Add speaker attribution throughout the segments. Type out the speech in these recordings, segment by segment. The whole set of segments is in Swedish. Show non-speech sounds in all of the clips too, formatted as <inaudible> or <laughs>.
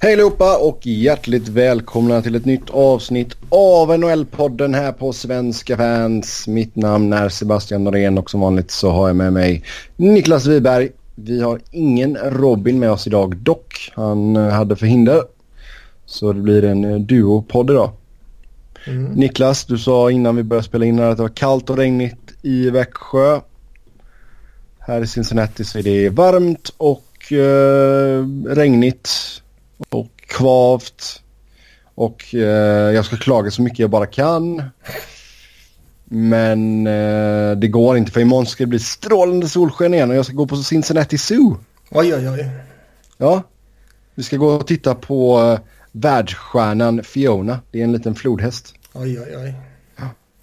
Speaker 1: Hej allihopa och hjärtligt välkomna till ett nytt avsnitt av NHL-podden här på Svenska fans. Mitt namn är Sebastian Norén och som vanligt så har jag med mig Niklas Wiberg. Vi har ingen Robin med oss idag dock. Han eh, hade förhinder. Så det blir en eh, duo-podd idag. Mm. Niklas, du sa innan vi började spela in här att det var kallt och regnigt i Växjö. Här i Cincinnati så är det varmt och eh, regnigt och kvavt. Och eh, jag ska klaga så mycket jag bara kan. Men eh, det går inte för imorgon ska det bli strålande solsken igen och jag ska gå på Cincinnati Zoo.
Speaker 2: Oj, oj, oj.
Speaker 1: Ja, vi ska gå och titta på eh, världsstjärnan Fiona. Det är en liten flodhäst.
Speaker 2: Oj, oj, oj.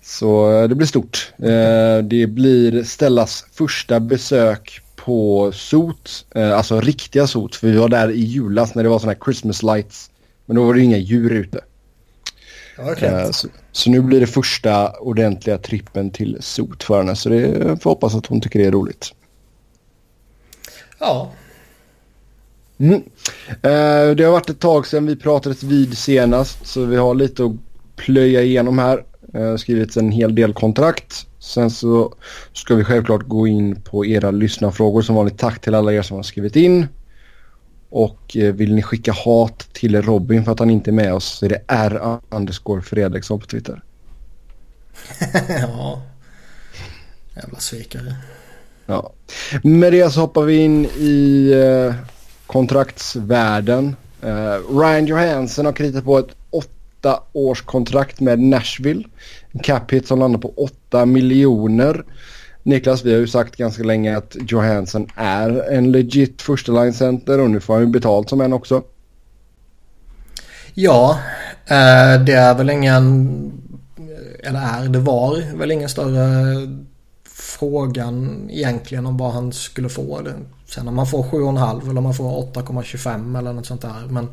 Speaker 1: Så eh, det blir stort. Eh, det blir Stellas första besök på sot, eh, alltså riktiga sot. För vi var där i julas när det var sådana här Christmas lights. Men då var det inga djur ute.
Speaker 2: Okay.
Speaker 1: Så, så, nu blir det första ordentliga trippen till sot för henne. Så det får hoppas att hon tycker det är roligt.
Speaker 2: Ja.
Speaker 1: Mm. Det har varit ett tag sedan vi pratades vid senast. Så vi har lite att plöja igenom här. Eh, skrivit en hel del kontrakt. Sen så ska vi självklart gå in på era lyssnarfrågor. Som vanligt tack till alla er som har skrivit in. Och eh, vill ni skicka hat till Robin för att han inte är med oss så är det R underscore Fredriksson på Twitter. <laughs>
Speaker 2: ja. Jävla svikare.
Speaker 1: Ja. Med det så hoppar vi in i eh, kontraktsvärlden. Ryan Johansson har kritat på ett åtta års kontrakt med Nashville. En cap hit som landar på 8 miljoner. Niklas, vi har ju sagt ganska länge att Johansson är en legit första line center och nu får han ju betalt som en också.
Speaker 2: Ja, eh, det är väl ingen, eller är, det var väl ingen större frågan egentligen om vad han skulle få. Sen om man får 7,5 eller om man får 8,25 eller något sånt där. Men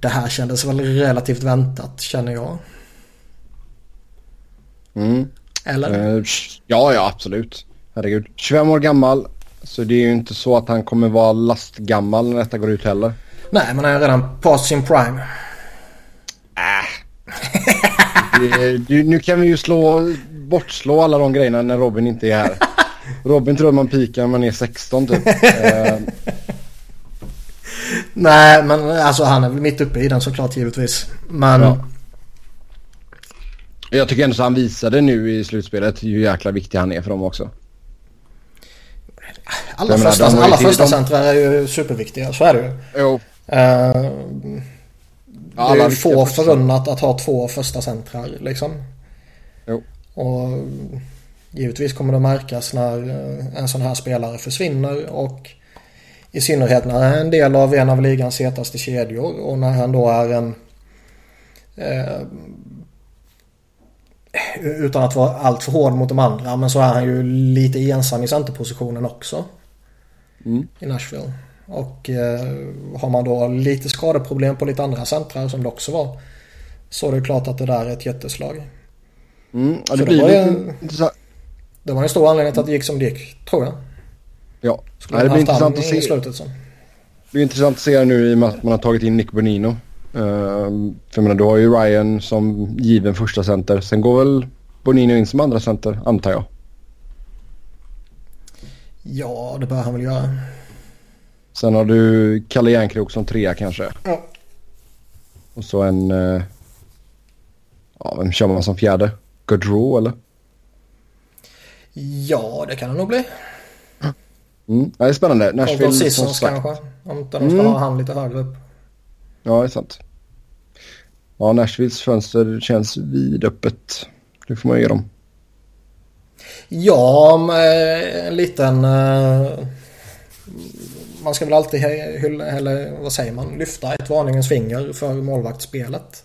Speaker 2: det här kändes väl relativt väntat känner jag.
Speaker 1: Mm.
Speaker 2: Eller?
Speaker 1: Uh, ja, ja absolut. Herregud. 25 år gammal. Så det är ju inte så att han kommer vara lastgammal när detta går ut heller.
Speaker 2: Nej, men han är redan past sin prime.
Speaker 1: Äh. det, nu kan vi ju slå, bortslå alla de grejerna när Robin inte är här. <laughs> Robin tror man pikar när man är 16 typ. <laughs>
Speaker 2: Nej, men alltså han är väl mitt uppe i den såklart givetvis. Men... Ja.
Speaker 1: Jag tycker ändå att han visade nu i slutspelet hur jäkla viktig han är för dem också.
Speaker 2: Alla första, alla första centra är ju superviktiga, så är det ju.
Speaker 1: Jo.
Speaker 2: Uh, det är ju få förunnat att ha två första centrar liksom.
Speaker 1: Jo.
Speaker 2: Och givetvis kommer det märkas när en sån här spelare försvinner och i synnerhet när han är en del av en av ligans hetaste kedjor och när han då är en eh, utan att vara allt för hård mot de andra men så är han ju lite ensam i centerpositionen också.
Speaker 1: Mm.
Speaker 2: I Nashville. Och eh, har man då lite skadeproblem på lite andra centrar som det också var. Så är det klart att det där är ett jätteslag.
Speaker 1: Mm. Ja, det, blir
Speaker 2: det,
Speaker 1: var
Speaker 2: en, det var en stor anledning till att det gick som det gick, tror jag.
Speaker 1: Ja,
Speaker 2: Skulle det blir intressant att se. Slutet så.
Speaker 1: Det blir intressant att se nu i och med att man har tagit in Nick Bonino. Uh, för jag menar, du har ju Ryan som given första center. Sen går väl Bonino in som andra center, antar jag.
Speaker 2: Ja, det bör han väl göra.
Speaker 1: Sen har du Kalle Järnkrok som trea kanske.
Speaker 2: Ja.
Speaker 1: Och så en... Uh, ja, vem kör man som fjärde? Gaudreau eller?
Speaker 2: Ja, det kan det nog bli.
Speaker 1: Mm. Ja, det är spännande. Nashville
Speaker 2: Sissons kanske. Om inte de ska mm. ha han lite högre upp.
Speaker 1: Ja, det är sant. Ja, Nashvilles fönster känns vidöppet. Det får man ge dem.
Speaker 2: Ja, en liten... Uh, man ska väl alltid, hylla, eller vad säger man, lyfta ett varningens finger för målvaktsspelet.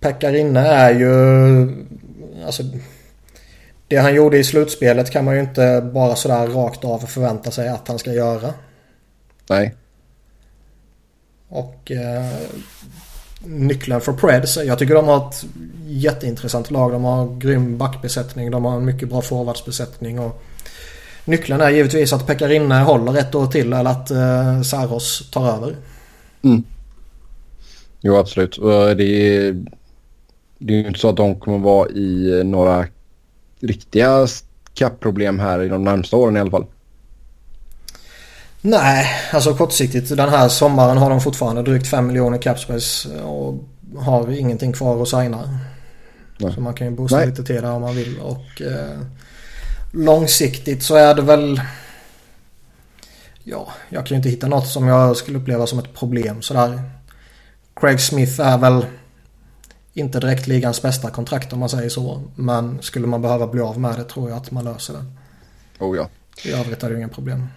Speaker 2: Pekkarinne är ju... Alltså, det han gjorde i slutspelet kan man ju inte bara sådär rakt av förvänta sig att han ska göra.
Speaker 1: Nej.
Speaker 2: Och eh, nyckeln för Preds. Jag tycker de har ett jätteintressant lag. De har grym backbesättning. De har en mycket bra forwardsbesättning. Och nyckeln är givetvis att Pekarinne håller ett år till eller att eh, Saros tar över.
Speaker 1: Mm. Jo, absolut. Det är, det är ju inte så att de kommer vara i några riktiga kappproblem här i de närmsta åren i alla fall.
Speaker 2: Nej, alltså kortsiktigt den här sommaren har de fortfarande drygt 5 miljoner capspace och har ingenting kvar att signa. Nej. Så man kan ju boosta Nej. lite till där om man vill. Och eh, långsiktigt så är det väl... Ja, jag kan ju inte hitta något som jag skulle uppleva som ett problem sådär. Craig Smith är väl inte direkt ligans bästa kontrakt om man säger så. Men skulle man behöva bli av med det tror jag att man löser det.
Speaker 1: Oh ja.
Speaker 2: I övrigt är det ju inga problem.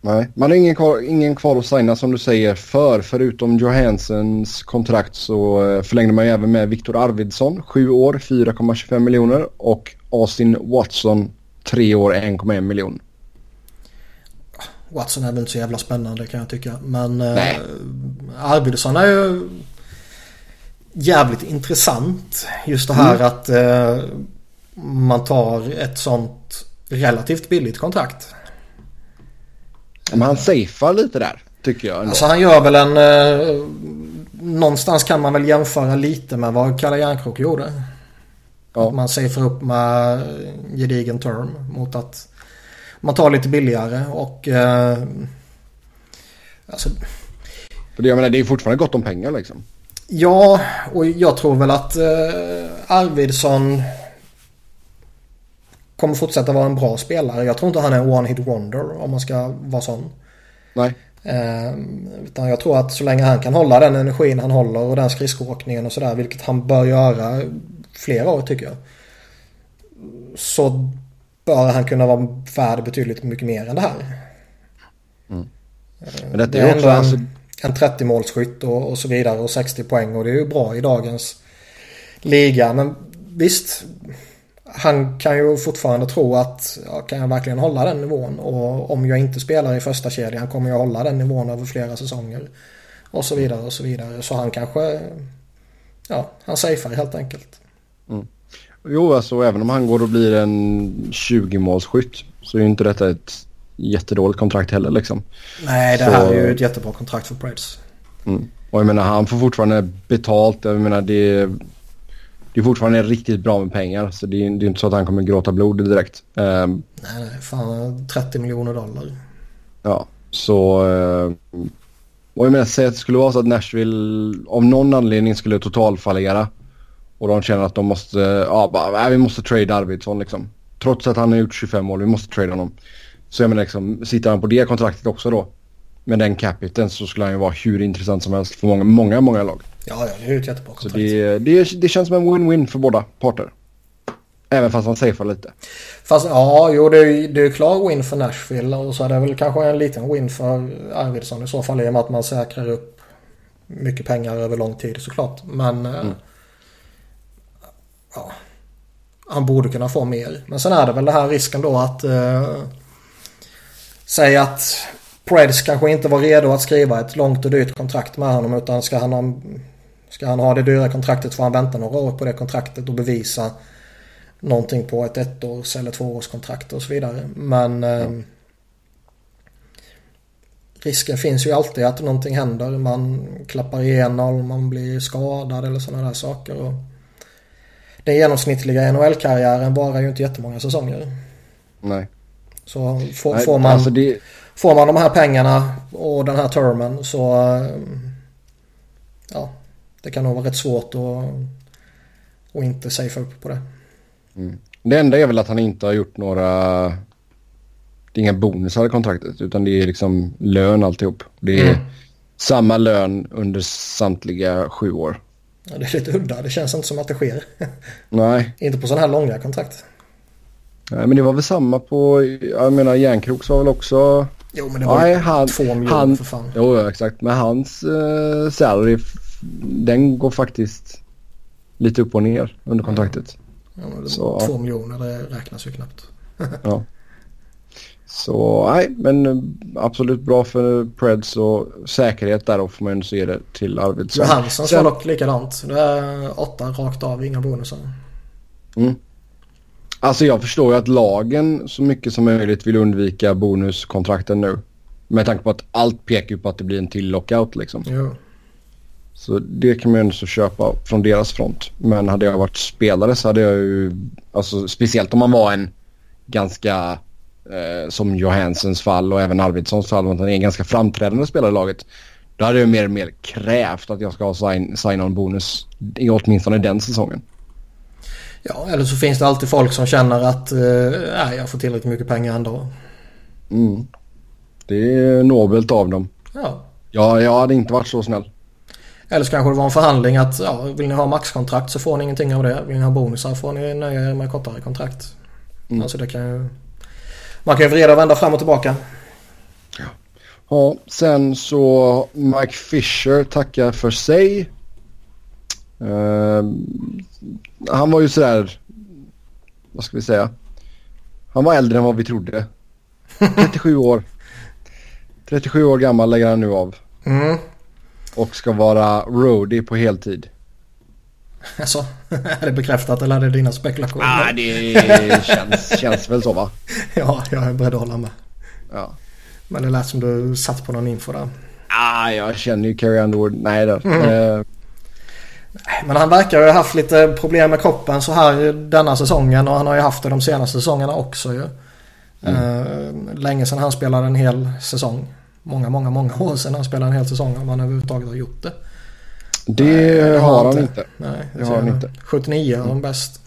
Speaker 1: Nej, man har ingen kvar, ingen kvar att signa som du säger för. Förutom Johansens kontrakt så eh, förlängde man ju även med Viktor Arvidsson. Sju år, 4,25 miljoner. Och Austin Watson, tre år, 1,1 miljon.
Speaker 2: Watson är väl inte så jävla spännande kan jag tycka. Men eh, Nej. Arvidsson är ju jävligt intressant. Just det här mm. att eh, man tar ett sånt relativt billigt kontrakt.
Speaker 1: Men han safear lite där tycker jag. Ändå.
Speaker 2: Alltså han gör väl en... Eh, någonstans kan man väl jämföra lite med vad Kalle Järnkrok gjorde. Ja. Att man safear upp med gedigen term mot att man tar lite billigare och... Eh,
Speaker 1: alltså, För det, jag menar, det är fortfarande gott om pengar liksom.
Speaker 2: Ja, och jag tror väl att eh, Arvidsson kommer fortsätta vara en bra spelare. Jag tror inte han är en one-hit wonder om man ska vara sån.
Speaker 1: Nej.
Speaker 2: Eh, utan jag tror att så länge han kan hålla den energin han håller och den skridskoåkningen och sådär, vilket han bör göra flera år tycker jag. Så bör han kunna vara värd betydligt mycket mer än det här.
Speaker 1: Mm. Men detta det är, är också
Speaker 2: en, alltså en 30 målsskytt och, och så vidare och 60 poäng och det är ju bra i dagens liga. Men visst, han kan ju fortfarande tro att ja, kan jag verkligen hålla den nivån och om jag inte spelar i första kedjan kommer jag hålla den nivån över flera säsonger. Och så vidare och så vidare. Så han kanske, ja, han safear helt enkelt.
Speaker 1: Mm. Jo, alltså även om han går och blir en 20-målsskytt så är ju inte detta ett jättedåligt kontrakt heller liksom.
Speaker 2: Nej, det så... här är ju ett jättebra kontrakt för Preds.
Speaker 1: Mm. Och jag menar han får fortfarande betalt. Jag menar det det är fortfarande riktigt bra med pengar. Så det är, det är inte så att han kommer gråta blod direkt.
Speaker 2: Um, nej, nej, fan 30 miljoner dollar.
Speaker 1: Ja, så... Uh, och jag menar, säg att det skulle vara så att Nashville av någon anledning skulle totalfallera. Och de känner att de måste, ja bara, nej, vi måste trade Arvidsson liksom. Trots att han har gjort 25 mål, vi måste trade honom. Så jag menar liksom, sitter han på det kontraktet också då. Med den capiten så skulle han ju vara hur intressant som helst för många, många, många lag.
Speaker 2: Ja, ja, det är ett jättebra kontrakt.
Speaker 1: Så det, det, det känns som en win-win för båda parter. Även fast han safear lite.
Speaker 2: Fast ja, jo det är, det är klar win för Nashville och så är det väl kanske en liten win för Arvidsson i så fall i och med att man säkrar upp mycket pengar över lång tid såklart. Men eh, mm. ja, han borde kunna få mer. Men sen är det väl den här risken då att eh, säga att Preds kanske inte var redo att skriva ett långt och dyrt kontrakt med honom utan ska han ha, ska han ha det dyra kontraktet får han vänta några år på det kontraktet och bevisa någonting på ett ettårs eller tvåårskontrakt och så vidare. Men eh, risken finns ju alltid att någonting händer. Man klappar igenom, man blir skadad eller sådana där saker. Och den genomsnittliga NHL-karriären varar ju inte jättemånga säsonger.
Speaker 1: Nej.
Speaker 2: Så får, Nej, får man... Alltså det Får man de här pengarna och den här termen så ja, det kan nog vara rätt svårt att, att inte safea upp på det.
Speaker 1: Mm. Det enda är väl att han inte har gjort några det är inga bonusar i kontraktet utan det är liksom lön alltihop. Det är mm. samma lön under samtliga sju år.
Speaker 2: Ja, det är lite udda. Det känns inte som att det sker.
Speaker 1: Nej. <laughs>
Speaker 2: inte på sådana här långa kontrakt.
Speaker 1: Nej, men det var väl samma på, jag menar Järnkroks var väl också
Speaker 2: Jo men det var Nej, han, två miljoner han, för fan.
Speaker 1: Jo exakt. Men hans uh, salary den går faktiskt lite upp och ner under kontraktet.
Speaker 2: Ja, men så, två miljoner det räknas ju knappt. <laughs>
Speaker 1: ja. Så nej men eh, absolut bra för Preds och säkerhet där och får man ändå se det till Arvidsson.
Speaker 2: Johanssons var dock likadant. Det är åtta rakt av, inga bonusar.
Speaker 1: Mm. Alltså jag förstår ju att lagen så mycket som möjligt vill undvika bonuskontrakten nu. Med tanke på att allt pekar på att det blir en till lockout liksom.
Speaker 2: Jo.
Speaker 1: Så det kan man ju ändå så köpa från deras front. Men hade jag varit spelare så hade jag ju, alltså speciellt om man var en ganska, eh, som Johansens fall och även Arvidssons fall, han är en ganska framträdande spelare i laget. Då hade jag mer och mer krävt att jag ska ha sign- sign-on-bonus i åtminstone den säsongen.
Speaker 2: Ja, eller så finns det alltid folk som känner att eh, jag får tillräckligt mycket pengar ändå.
Speaker 1: Mm. Det är nobelt av dem.
Speaker 2: Ja.
Speaker 1: Ja, jag hade inte varit så snäll.
Speaker 2: Eller så kanske det var en förhandling att ja, vill ni ha maxkontrakt så får ni ingenting av det. Vill ni ha bonusar får ni nöja er med kortare kontrakt.
Speaker 1: Mm.
Speaker 2: Alltså det kan ju... Man kan ju vrida och vända fram och tillbaka.
Speaker 1: Ja, sen så Mike Fisher tackar för sig. Eh, han var ju sådär, vad ska vi säga? Han var äldre än vad vi trodde. <laughs> 37 år. 37 år gammal lägger han nu av.
Speaker 2: Mm.
Speaker 1: Och ska vara roadie på heltid. <laughs>
Speaker 2: Alltså, är det bekräftat eller är det dina spekulationer?
Speaker 1: Ah, det <laughs> känns, känns väl så va?
Speaker 2: Ja, jag är beredd att hålla med.
Speaker 1: Ja.
Speaker 2: Men det lät som du satt på någon info där.
Speaker 1: Ah, jag känner ju Carrie Underwood. Nej då.
Speaker 2: Mm.
Speaker 1: Eh,
Speaker 2: Men han verkar ju ha haft lite problem med kroppen så här denna säsongen och han har ju haft det de senaste säsongerna också ju. Eh, länge sedan han spelade en hel säsong. Många, många, många år sedan han spelade en hel säsong om han överhuvudtaget har gjort det.
Speaker 1: det
Speaker 2: Nej,
Speaker 1: har han inte.
Speaker 2: Nej,
Speaker 1: Det har han inte.
Speaker 2: 79 är han bäst.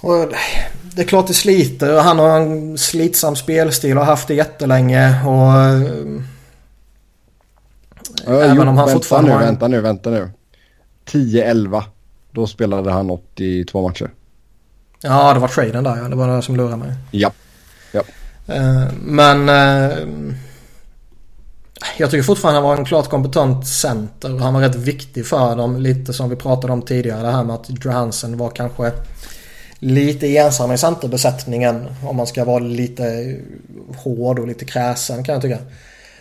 Speaker 2: Och det är klart det sliter. Han har en slitsam spelstil och har haft det jättelänge. Och,
Speaker 1: Ja,
Speaker 2: Även
Speaker 1: jo,
Speaker 2: om han
Speaker 1: vänta
Speaker 2: fortfarande
Speaker 1: nu,
Speaker 2: har
Speaker 1: vänta nu, vänta nu. 10-11. Då spelade han 82 matcher.
Speaker 2: ja, det var traden där ja. Det var det som lurade mig.
Speaker 1: Ja.
Speaker 2: Eh, Men eh, jag tycker fortfarande han var en klart kompetent center. Han var rätt viktig för dem. Lite som vi pratade om tidigare. Det här med att Johansen var kanske lite ensam i centerbesättningen. Om man ska vara lite hård och lite kräsen kan jag tycka.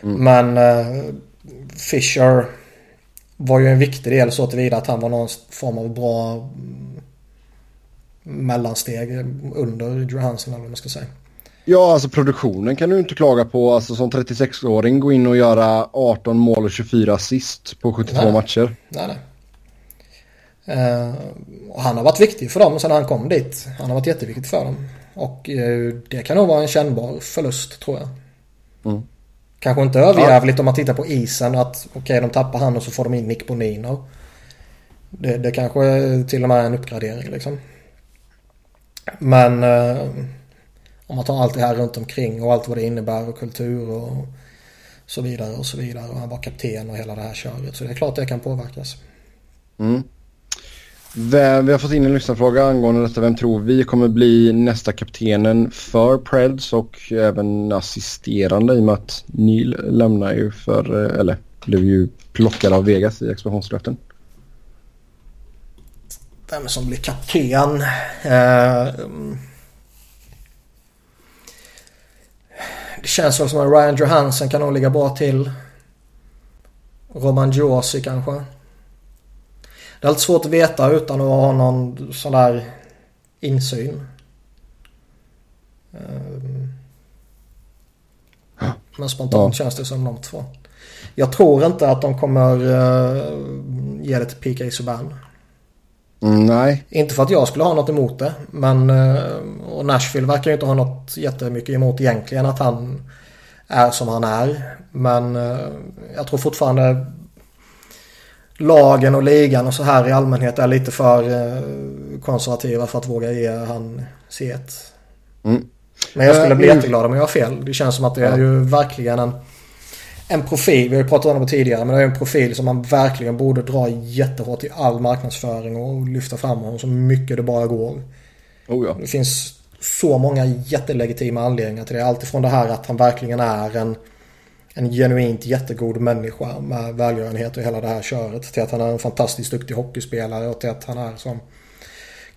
Speaker 2: Men eh, Fisher var ju en viktig del så tillvida att han var någon form av bra mm, mellansteg under Johansen eller vad man ska säga.
Speaker 1: Ja, alltså produktionen kan du inte klaga på. Alltså som 36-åring gå in och göra 18 mål och 24 assist på 72
Speaker 2: Nej.
Speaker 1: matcher.
Speaker 2: Nej, nej. Eh, och han har varit viktig för dem sedan han kom dit. Han har varit jätteviktig för dem. Och eh, det kan nog vara en kännbar förlust tror jag.
Speaker 1: Mm.
Speaker 2: Kanske inte överjävligt om man tittar på isen att okej de tappar han och så får de in Nick Bonino. Det, det kanske till och med är en uppgradering liksom. Men eh, om man tar allt det här runt omkring och allt vad det innebär och kultur och så vidare och så vidare. Och han var kapten och hela det här köret. Så det är klart det kan påverkas.
Speaker 1: Mm. Vem- Vi har fått in en lyssnarfråga angående detta. Vem tror vi kommer bli nästa kaptenen för Preds och även assisterande i och med att Neil lämnar ju för, eh, eller blev ju plockad av Vegas i expansionsdraften.
Speaker 2: Vem som blir kapten? Uh, det känns väl som att Ryan Johansson kan nog ligga bra till. Roman Josi kanske. Det är alltid svårt att veta utan att ha någon sån där insyn. Eh, Men spontant känns det som de två. Jag tror inte att de kommer uh, ge det till PK Subban.
Speaker 1: Mm, nej,
Speaker 2: Inte för att jag skulle ha något emot det. Men eh, och Nashville verkar ju inte ha något jättemycket emot egentligen att han är som han är. Men eh, jag tror fortfarande lagen och ligan och så här i allmänhet är lite för eh, konservativa för att våga ge han C1.
Speaker 1: Mm.
Speaker 2: Men jag skulle
Speaker 1: Eh,
Speaker 2: bli
Speaker 1: mm.
Speaker 2: jätteglad om jag har fel. Det känns som att det är ju verkligen en, en profil. Vi har ju pratat om det tidigare. Men det är en profil som man verkligen borde dra jättehårt i all marknadsföring och lyfta fram honom så mycket det bara går.
Speaker 1: oh ja.
Speaker 2: Det finns så många jättelegitima anledningar till det. Alltifrån det här att han verkligen är en, en genuint jättegod människa med välgörenhet och hela det här köret. Till att han är en fantastiskt duktig hockeyspelare och till att han är som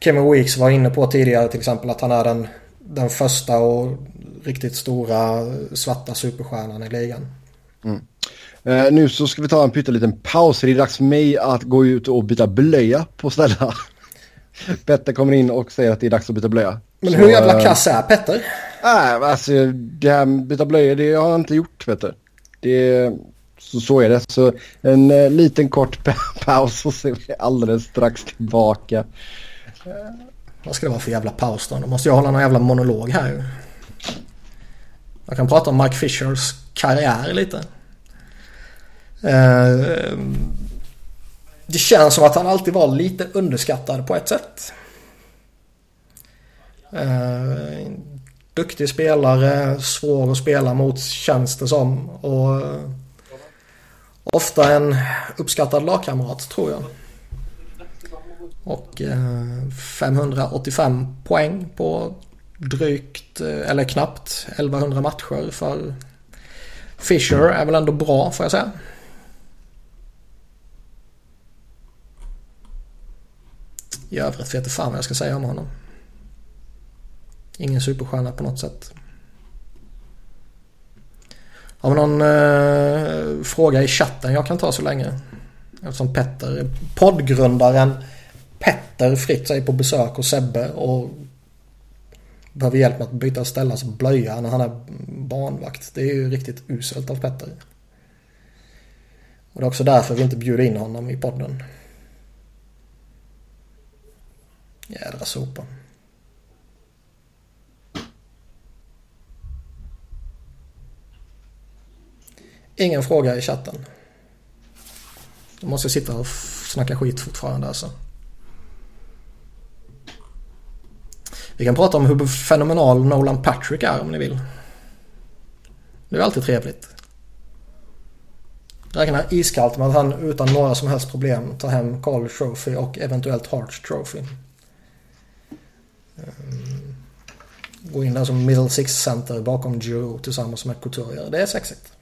Speaker 2: Kevin Weeks var inne på tidigare till exempel att han är den, den första och riktigt stora svarta superstjärnan i ligan.
Speaker 1: Eh, nu så ska vi ta en pytteliten paus. Det är dags för mig att gå ut och byta blöja på Stella. <laughs> Petter kommer in och säger att det är dags att byta blöja.
Speaker 2: Men
Speaker 1: Så,
Speaker 2: hur jävla
Speaker 1: eh,
Speaker 2: kass är Petter?
Speaker 1: Nej, alltså det här med byta blöjor det har jag inte gjort du. Det, så, så är det. Så en eh, liten kort <laughs> paus och så är vi alldeles strax tillbaka.
Speaker 2: Vad ska det vara för jävla paus då? Då måste jag hålla någon jävla monolog här. Jag kan prata om Mike Fishers karriär lite. Eh, det känns som att han alltid var lite underskattad på ett sätt. Eh, duktig spelare, svår att spela mot känns det som. Och eh, ofta en uppskattad lagkamrat tror jag. Och eh, 585 poäng på drygt, eh, eller knappt, 1100 matcher för Fisher är väl ändå bra får jag säga. I övrigt vet jag fan vad jag ska säga om honom. Ingen superstjärna på något sätt. Har vi någon eh, fråga i chatten jag kan ta så länge? Eftersom Petter, poddgrundaren Petter Fritz är på besök hos Sebbe och behöver hjälp med att byta ställas blöja när han är barnvakt. Det är ju riktigt uselt av Petter. Och det är också därför vi inte bjuder in honom i podden. Jädra sopa. Ingen fråga i chatten. De måste sitta och snacka skit fortfarande alltså. Vi kan prata om hur fenomenal Nolan Patrick är om ni vill. Det är alltid trevligt. Räknar iskallt med att han utan några som helst problem tar hem Carl Trophy och eventuellt Hart Trophy. Ehm, gå in där som middle six center bakom Giroud tillsammans med Couturier. Det är sexigt.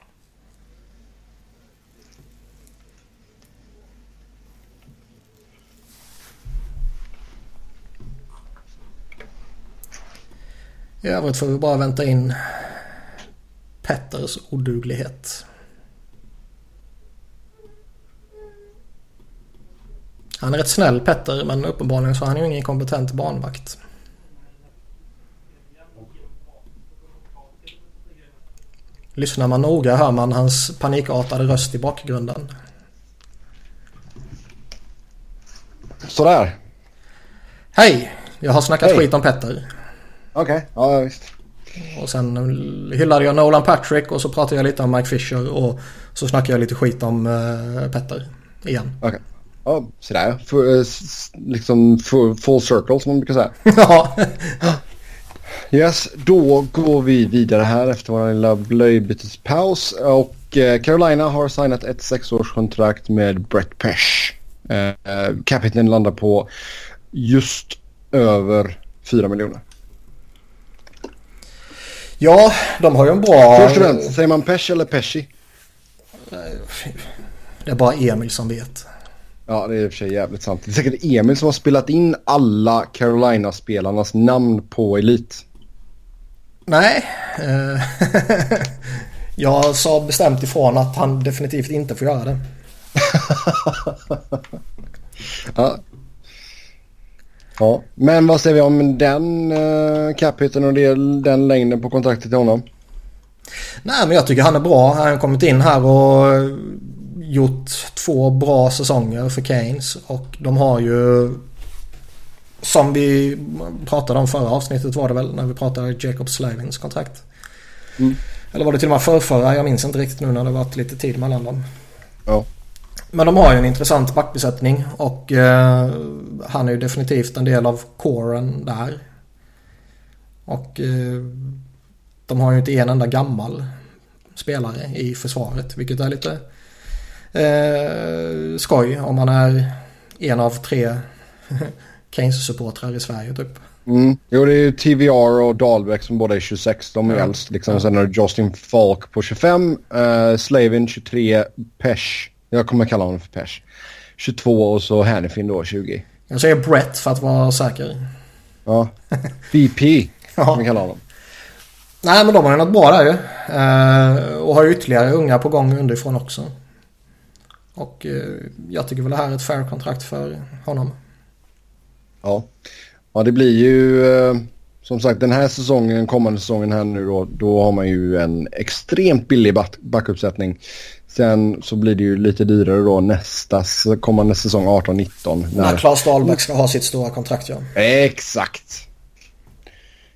Speaker 2: I övrigt får vi bara vänta in Petters oduglighet. Han är rätt snäll Petter men uppenbarligen så är han ju ingen kompetent barnvakt. Lyssnar man noga hör man hans panikartade röst i bakgrunden.
Speaker 1: Sådär.
Speaker 2: Hej! Jag har snackat
Speaker 1: Hej.
Speaker 2: skit om Petter.
Speaker 1: Okej, okay. ja visst.
Speaker 2: Och sen hyllade jag Nolan Patrick och så pratade jag lite om Mike Fisher och så snackade jag lite skit om uh, Petter. Igen.
Speaker 1: Okej. Okay. Ja, sådär. För, liksom full, circle som man brukar säga. <laughs>
Speaker 2: ja.
Speaker 1: Yes, då går vi vidare här efter vår lilla blöjbytespaus. Och eh, Carolina har signat ett sexårskontrakt med Brett Pesh. Eh, capiten landar på just över 4 miljoner.
Speaker 2: Ja, de har ju en bra...
Speaker 1: Först och främst, säger man Pesh eller Pesci?
Speaker 2: Det är bara Emil som vet.
Speaker 1: Ja, det är i och för sig jävligt sant. Det är säkert Emil som har spelat in alla Carolina-spelarnas namn på Elite.
Speaker 2: Nej. eh, <laughs> jag sa bestämt ifrån att han definitivt inte får göra det. <laughs>
Speaker 1: ja. Ja. Men vad säger vi om den capiten och den längden på kontraktet till honom?
Speaker 2: Nej, men jag tycker han är bra. Han har kommit in här och gjort två bra säsonger för Keynes. Och de har ju som vi pratade om förra avsnittet var det väl när vi pratade Jacob Slavins kontrakt.
Speaker 1: Mm.
Speaker 2: Eller var det till och med förrförra? Jag minns inte riktigt nu när det varit lite tid mellan dem.
Speaker 1: Ja.
Speaker 2: Men de har ju en intressant backbesättning och eh, han är ju definitivt en del av kåren där. Och eh, de har ju inte en enda gammal spelare i försvaret vilket är lite eh, skoj om man är en av tre <laughs> Keynes-supportrar i Sverige typ.
Speaker 1: Mm. Jo, det är ju TVR och Dahlbäck som båda är 26. De är
Speaker 2: Ja.
Speaker 1: äldst. Liksom.
Speaker 2: Ja.
Speaker 1: Sen är det Justin Falk på 25. Uh, Slavin 23. Pesh. Jag kommer kalla honom för Pesh. 22 och så Hannifin då 20.
Speaker 2: Jag säger Brett för att vara säker.
Speaker 1: Ja. <laughs> BP kan vi kalla honom.
Speaker 2: Nej men de har ju något bra där ju. Eh, och har ju ytterligare unga på gång underifrån också. Och eh, jag tycker väl det här är ett fair kontrakt för honom.
Speaker 1: Ja. Ja, det blir ju uh, som sagt den här säsongen, kommande säsongen här nu då, då har man ju en extremt billig back backuppsättning. Sen så blir det ju lite dyrare då nästa kommande säsong 18-19.
Speaker 2: När, när Claes Dahlbäck ska ha sitt stora kontrakt ja.
Speaker 1: Exakt.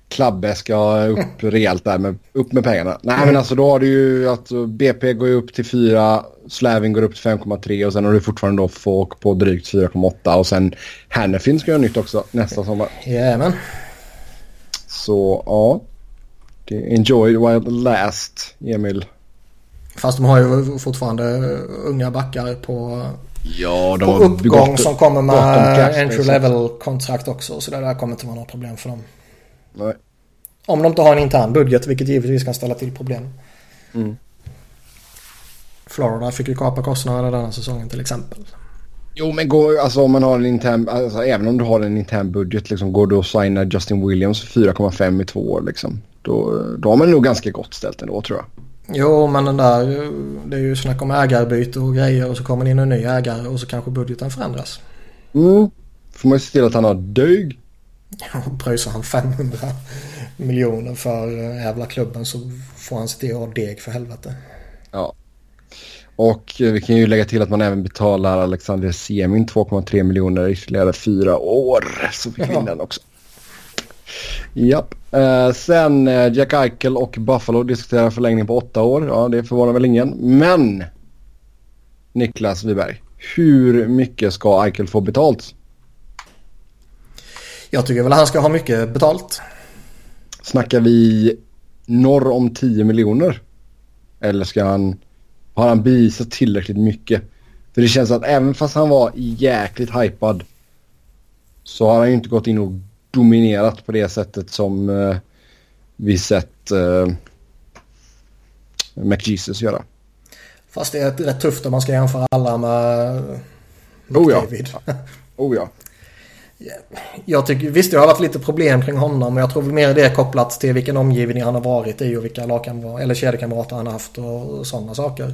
Speaker 1: Klabbe ska upp <laughs> rejält där med, upp med pengarna. Nej mm. men alltså då har du ju att BP går upp till 4, Slavin går upp till 5,3 och sen har du fortfarande då Folk på drygt 4,8 och sen Hannefin ska göra nytt också nästa sommar.
Speaker 2: Jajamän.
Speaker 1: Så ja. Enjoy while it last, Emil.
Speaker 2: Fast de har ju fortfarande unga backar på,
Speaker 1: ja, de
Speaker 2: på uppgång som kommer med entry level kontrakt också. Så det där kommer inte vara något problem för dem.
Speaker 1: Nej.
Speaker 2: Om de inte har en intern budget, vilket givetvis kan ställa till problem.
Speaker 1: Mm.
Speaker 2: Florida fick ju kapa kostnaderna denna säsongen till exempel.
Speaker 1: Jo men går, alltså om man har en intern, alltså, även om du har en intern budget liksom, går du och signar Justin Williams för 4,5 i två år liksom. Då, då har man nog ganska gott ställt ändå tror jag.
Speaker 2: Jo men den där, det är ju snack om ägarbyte och grejer och så kommer det in en ny ägare och så kanske budgeten förändras.
Speaker 1: Mm. Får man ju se till att han har dög.
Speaker 2: Ja, pröjsar han 500 miljoner för äh, jävla klubben så får han se till att ha deg för helvete.
Speaker 1: Ja. Och vi kan ju lägga till att man även betalar Alexander Semin 2,3 miljoner ytterligare fyra år. Så fick vi in den också. Japp. Uh, sen uh, Jack Eichel och Buffalo diskuterar förlängning på åtta år. Ja, det förvånar väl ingen. Men Niklas Wiberg, hur mycket ska Eichel få betalt?
Speaker 2: Jag tycker väl att han ska ha mycket betalt.
Speaker 1: Snackar vi norr om 10 miljoner? Eller ska han har han bevisat tillräckligt mycket. För det känns att även fast han var jäkligt hypad så har han ju inte gått in och dominerat på det sättet som eh, vi sett eh, McJesus göra.
Speaker 2: Fast det är rätt tufft om man ska jämföra alla med
Speaker 1: McDavid. Oh ja. Oh ja.
Speaker 2: Jag tycker, visst det har varit lite problem kring honom men jag tror mer det är kopplat till vilken omgivning han har varit i och vilka lagkamrater eller kedjekamrater han har haft och, sådana saker.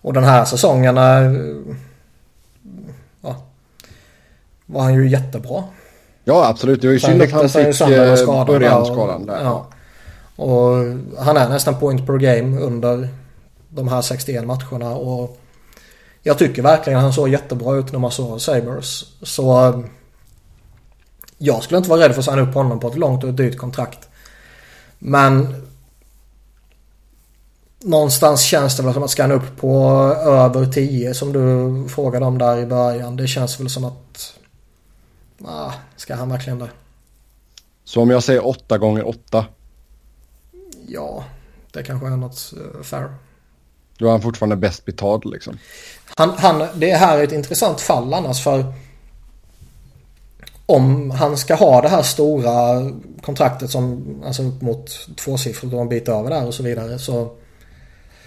Speaker 2: Och den här säsongen är, ja, var han ju jättebra.
Speaker 1: Ja absolut, det var ju synd att han fick eh, början skadan där. Ja.
Speaker 2: Och han är nästan point per game under de här 61 matcherna och jag tycker verkligen han såg jättebra ut när man såg Sabres. Så jag skulle inte vara rädd för att signa upp honom på ett långt och dyrt kontrakt. Men någonstans känns det väl som att ska han upp på över 10 som du frågade om där i början. Det känns väl som att... Ah, ska han verkligen det?
Speaker 1: Så om jag säger 8 gånger 8?
Speaker 2: Ja, det kanske är något uh, fair.
Speaker 1: Då är han fortfarande bäst betald liksom.
Speaker 2: Han, han, det här är ett intressant fall annars för om han ska ha det här stora kontraktet som alltså upp mot tvåsiffrigt och en bit över där och så vidare så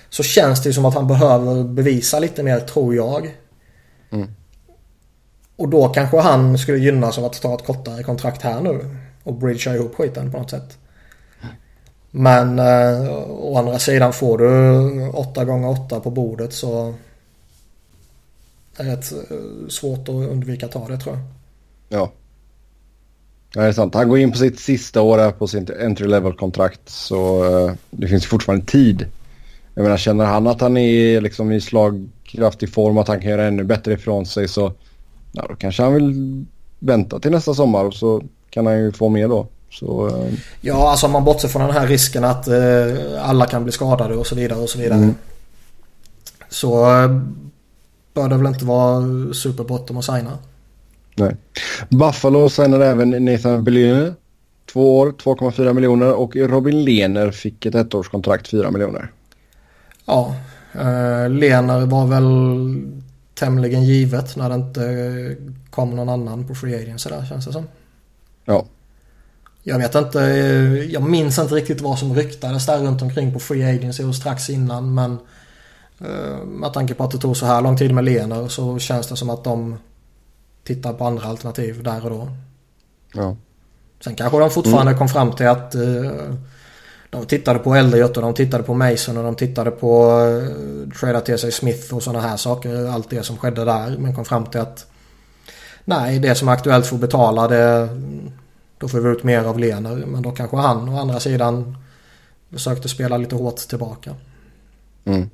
Speaker 2: så känns det som att han behöver bevisa lite mer tror jag.
Speaker 1: Mm.
Speaker 2: Och då kanske han skulle gynnas av att ta ett kortare kontrakt här nu och bridgea ihop skiten på något sätt. Men eh, å andra sidan får du 8 gånger 8 på bordet så är det rätt eh, svårt att undvika att ta det tror jag.
Speaker 1: Ja. Ja, det är sant. Han går in på sitt sista år på sitt entry level-kontrakt så uh, det finns fortfarande tid. Jag menar, känner han att han är liksom i slagkraftig form och att han kan göra ännu bättre ifrån sig så ja, då kanske han vill vänta till nästa sommar och så kan han ju få mer då. Så, uh...
Speaker 2: Ja, alltså om man bortser från den här risken att uh, alla kan bli skadade och så vidare och så vidare. Mm. Så uh, bör det väl inte vara superbråttom att signa.
Speaker 1: Nej. Buffalo signade även Nathan Bellini. Två år, 2,4 miljoner och Robin Lehner fick ett ettårskontrakt, 4 miljoner.
Speaker 2: Ja, eh, Lehner var väl tämligen givet när det inte kom någon annan på Free Agency där känns det som.
Speaker 1: Ja.
Speaker 2: Jag vet inte, eh, jag minns inte riktigt vad som ryktades där runt omkring på Free Agency och strax innan men eh, med tanke på att det tog så här lång tid med Lehner så känns det som att de tittar på andra alternativ där och då.
Speaker 1: Ja.
Speaker 2: Sen kanske de fortfarande mm. kom fram till att uh, de tittade på Elliot och de tittade på Mason och de tittade på uh, trada till sig Smith och sådana här saker. Allt det som skedde där. Men kom fram till att nej, det som är aktuellt för att betala det då får vi ut mer av Lener. Men då kanske han å andra sidan försökte spela lite hårt tillbaka.
Speaker 1: Mm.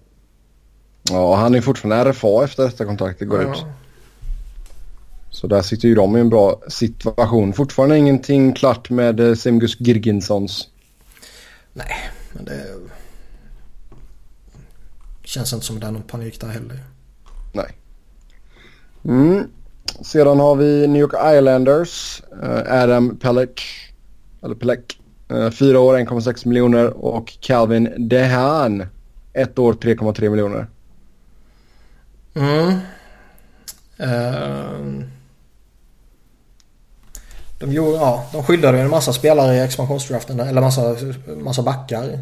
Speaker 1: Ja, han är fortfarande RFA efter detta kontraktet går ja. ut. Så där sitter ju de i en bra situation. Fortfarande ingenting klart med eh, Semgus Girginsons.
Speaker 2: Nej, men det känns inte som det är någon panik där heller.
Speaker 1: Nej. Mm. Sedan har vi New York Islanders. Uh, Adam Pelech. Eller Pelech. Uh, fyra år 1,6 miljoner och Calvin Dehan. Ett år 3,3 miljoner.
Speaker 2: Mm. Uh, de, gjorde, ja, de skyddade en massa spelare i expansionsdraften. Eller massa, massa backar.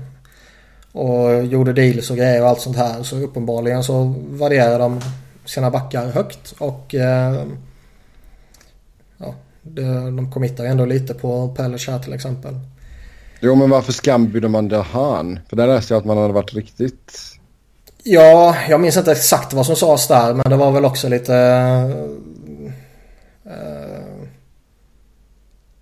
Speaker 2: Och gjorde deals och grejer och allt sånt här. Så uppenbarligen så värderade de sina backar högt. Och eh, ja, de committar ändå lite på Pellers här till exempel.
Speaker 1: Jo men varför skambjuder man Dahan? För där läste jag att man hade varit riktigt...
Speaker 2: Ja, jag minns inte exakt vad som sades där men det var väl också lite... Uh,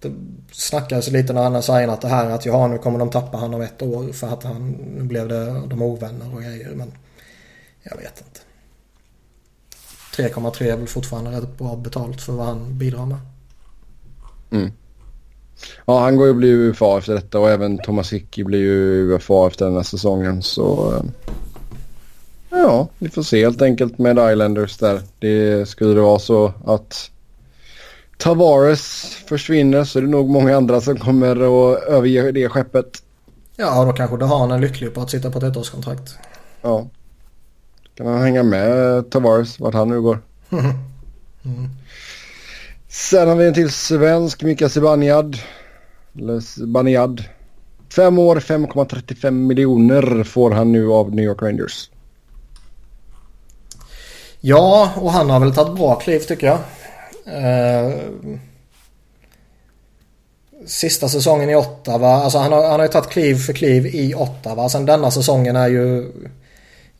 Speaker 2: det snackades lite när han har signat det här att ja nu kommer de tappa han om ett år för att han, nu blev det de ovänner och grejer men jag vet inte. 3,3 är väl fortfarande rätt bra betalt för vad han bidrar med.
Speaker 1: Mm. Ja, han går ju och bli UFA efter detta och även Thomas Hickey blir ju UFA efter den här säsongen. Så eh, ja, vi får se helt enkelt med Islanders där. Det skulle det vara så att Tavares försvinner så är det nog många andra som kommer att överge det skeppet.
Speaker 2: Ja, då kanske han är lycklig på att sitta på ett ettårskontrakt.
Speaker 1: Ja. Kan han hänga med Tavares vart han nu går. <laughs> Mm. Sen har vi en till svensk, Mika Zibanejad. Eller Zibanejad. Fem år, 5,35 miljoner får han nu av New York Rangers.
Speaker 2: Ja, och han har väl tagit bra kliv tycker jag. Eh, sista säsongen i Ottawa, alltså han har, han har ju tagit kliv för kliv i Ottawa. Sen denna säsongen är ju,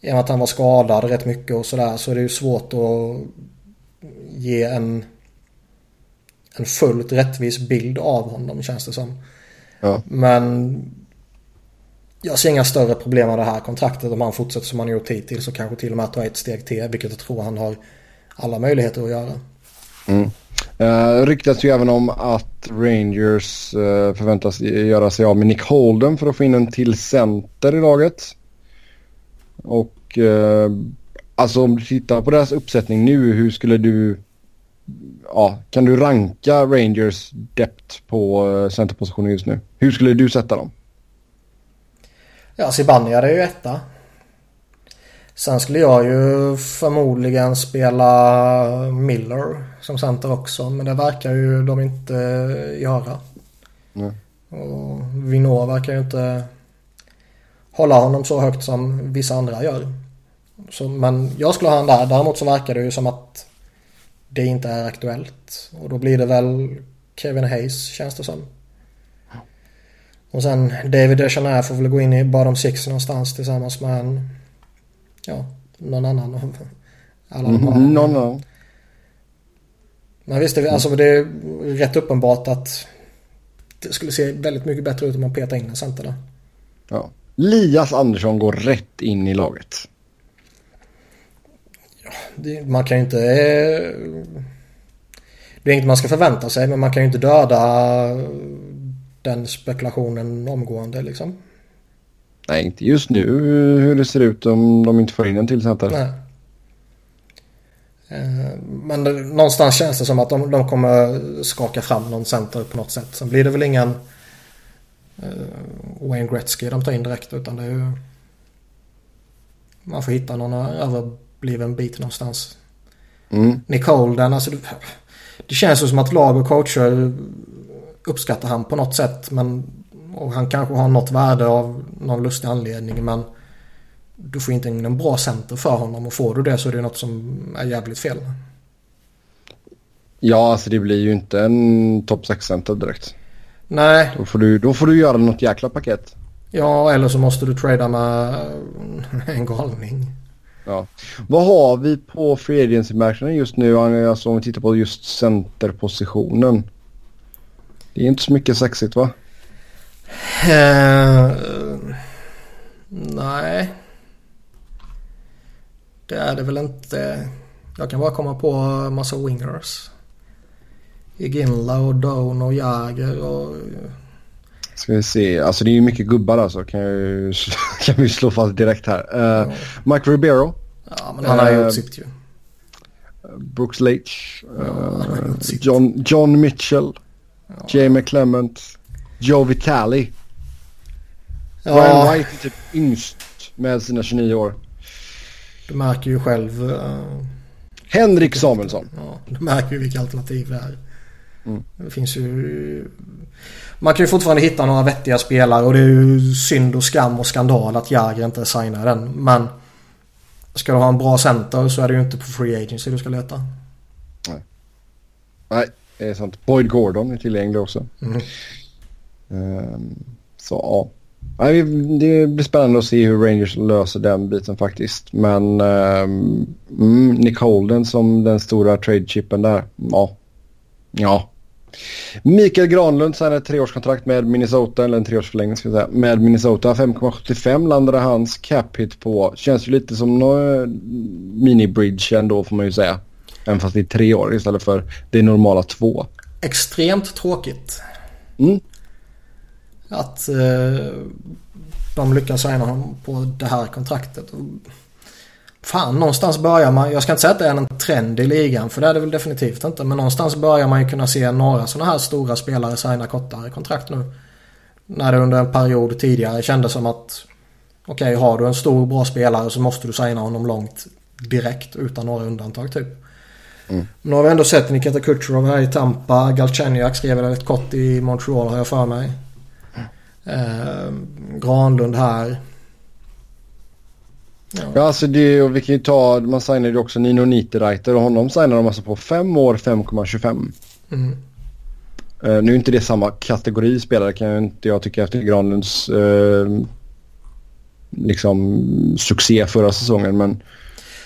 Speaker 2: i och med att han var skadad rätt mycket och sådär, så är det ju svårt att ge en en fullt rättvis bild av honom känns det som. Ja. Men jag ser inga större problem med det här kontraktet om han fortsätter som han gjort hittills och kanske till och med tar ett steg till vilket jag tror han har alla möjligheter att göra.
Speaker 1: Mm. Uh, ryktas ju även om att Rangers uh, förväntas göra sig av med Nick Holden för att få in en till center i laget. Och uh, alltså om du tittar på deras uppsättning nu, hur skulle du ja, kan du ranka Rangers depth på uh, centerpositionen just nu? Hur skulle du sätta dem?
Speaker 2: Ja, Zibanejad är ju etta. Sen skulle jag ju förmodligen spela Miller som center också. Men det verkar ju de inte göra. Nej. Och Vinå verkar ju inte hålla honom så högt som vissa andra gör. Så, men jag skulle ha han där. Däremot så verkar det ju som att det inte är aktuellt. Och då blir det väl Kevin Hayes känns det som. Och sen David Dechaner får väl gå in i bottom six någonstans tillsammans med en, ja, någon annan av alla de
Speaker 1: här. Mm, någon annan.
Speaker 2: Men visst, det, alltså det är rätt uppenbart att det skulle se väldigt mycket bättre ut om man petar in en center där.
Speaker 1: Ja. Lias Andersson går rätt in i laget
Speaker 2: det, man kan ju inte... Det är inget man ska förvänta sig men man kan ju inte döda den spekulationen omgående liksom.
Speaker 1: Nej, inte just nu hur det ser ut om de inte får in en till center. Nej.
Speaker 2: Eh, men det, någonstans känns det som att de, de kommer skaka fram någon center på något sätt. Sen blir det väl ingen uh, Wayne Gretzky de tar in direkt utan det är ju... Man får hitta någon över blev en bit någonstans. Mm. Nick Holden, alltså det, det känns som att lag och coacher uppskattar han på något sätt. Men, och han kanske har något värde av någon lustig anledning. Men du får inte in en bra center för honom. Och får du det så är det något som är jävligt fel.
Speaker 1: Ja, alltså det blir ju inte en topp 6-center direkt.
Speaker 2: Nej.
Speaker 1: Då får, du, då får du göra något jäkla paket.
Speaker 2: Ja, eller så måste du trada med en galning.
Speaker 1: Ja. Vad har vi på free agency-marknaden just nu? Alltså om vi tittar på just centerpositionen. Det är inte så mycket sexigt va?
Speaker 2: Uh, nej. Det är det väl inte. Jag kan bara komma på massa wingers. Iginla och Doan och Jäger och...
Speaker 1: Ska vi se. Alltså det är ju mycket gubbar alltså. Kan, jag, <laughs> kan vi slå fast direkt här. Uh, ja. Mike Ribeiro.
Speaker 2: Ja men han har uh, gjort sitt ju.
Speaker 1: Brooks Leach. Uh, John, John Mitchell. Ja. Jamie Clement. Joe Vitale. Ja. Ryan White är typ yngst med sina 29 år.
Speaker 2: Du märker ju själv. Uh,
Speaker 1: Henrik Samuelsson.
Speaker 2: Ja, du märker ju vilka alternativ det är. Mm. Det finns ju... Man kan ju fortfarande hitta några vettiga spelare och det är ju synd och skam och skandal att Jagr inte signar den. Men ska du ha en bra center så är det ju inte på free agency du ska leta.
Speaker 1: Nej. Nej, det är sant. Boyd Gordon är tillgänglig också. Mm. Um, så ja. Det blir spännande att se hur Rangers löser den biten faktiskt. Men um, Nick Holden som den stora trade-chippen där. Ja. Ja. Mikael Granlund signade ett treårskontrakt med Minnesota, eller en treårsförlängning ska jag säga, med Minnesota. 5,75 landade hans cap hit på. Känns ju lite som någon mini-bridge ändå får man ju säga. Även fast det är tre år istället för det normala två.
Speaker 2: Extremt tråkigt. Mm. Att eh, de lyckas signa honom på det här kontraktet. Fan, någonstans börjar man, jag ska inte säga att det är en trend i ligan för det är det väl definitivt inte. Men någonstans börjar man ju kunna se några sådana här stora spelare signa kortare kontrakt nu. När det under en period tidigare kändes som att okej, okay, har du en stor bra spelare så måste du signa honom långt direkt utan några undantag typ. Mm. Nu har vi ändå sett Nikita Kucherov här i Tampa. Galchenyak skrev väl ett kort i Montreal har jag för mig. Eh, Granlund här.
Speaker 1: Ja. ja, alltså det, och vi kan ju ta, man signade ju också Nino Niederreiter och honom signade de alltså på 5 år 5,25. Mm. Uh, nu är inte det samma kategori spelare kan jag inte jag tycka efter Granlunds uh, liksom succé förra säsongen men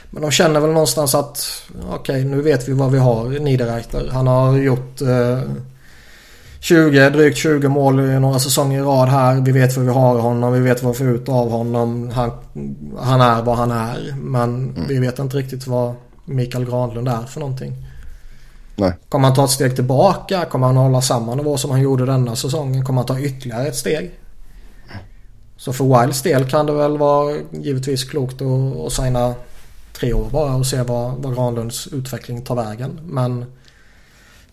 Speaker 2: men de känner väl någonstans att okej okay, nu vet vi vad vi har Niederreiter. Han har gjort uh, 20, drygt 20 mål i några säsonger i rad här. Vi vet vad vi har honom. Vi vet vad vi får ut av honom. Han, han är vad han är. Men mm. vi vet inte riktigt vad Mikael Granlund är för någonting.
Speaker 1: Nej.
Speaker 2: Kommer han ta ett steg tillbaka? Kommer han hålla samma nivå som han gjorde denna säsongen? Kommer han ta ytterligare ett steg? Så för Wilds del kan det väl vara givetvis klokt att, att signa tre år bara och se vad, vad Granlunds utveckling tar vägen. Men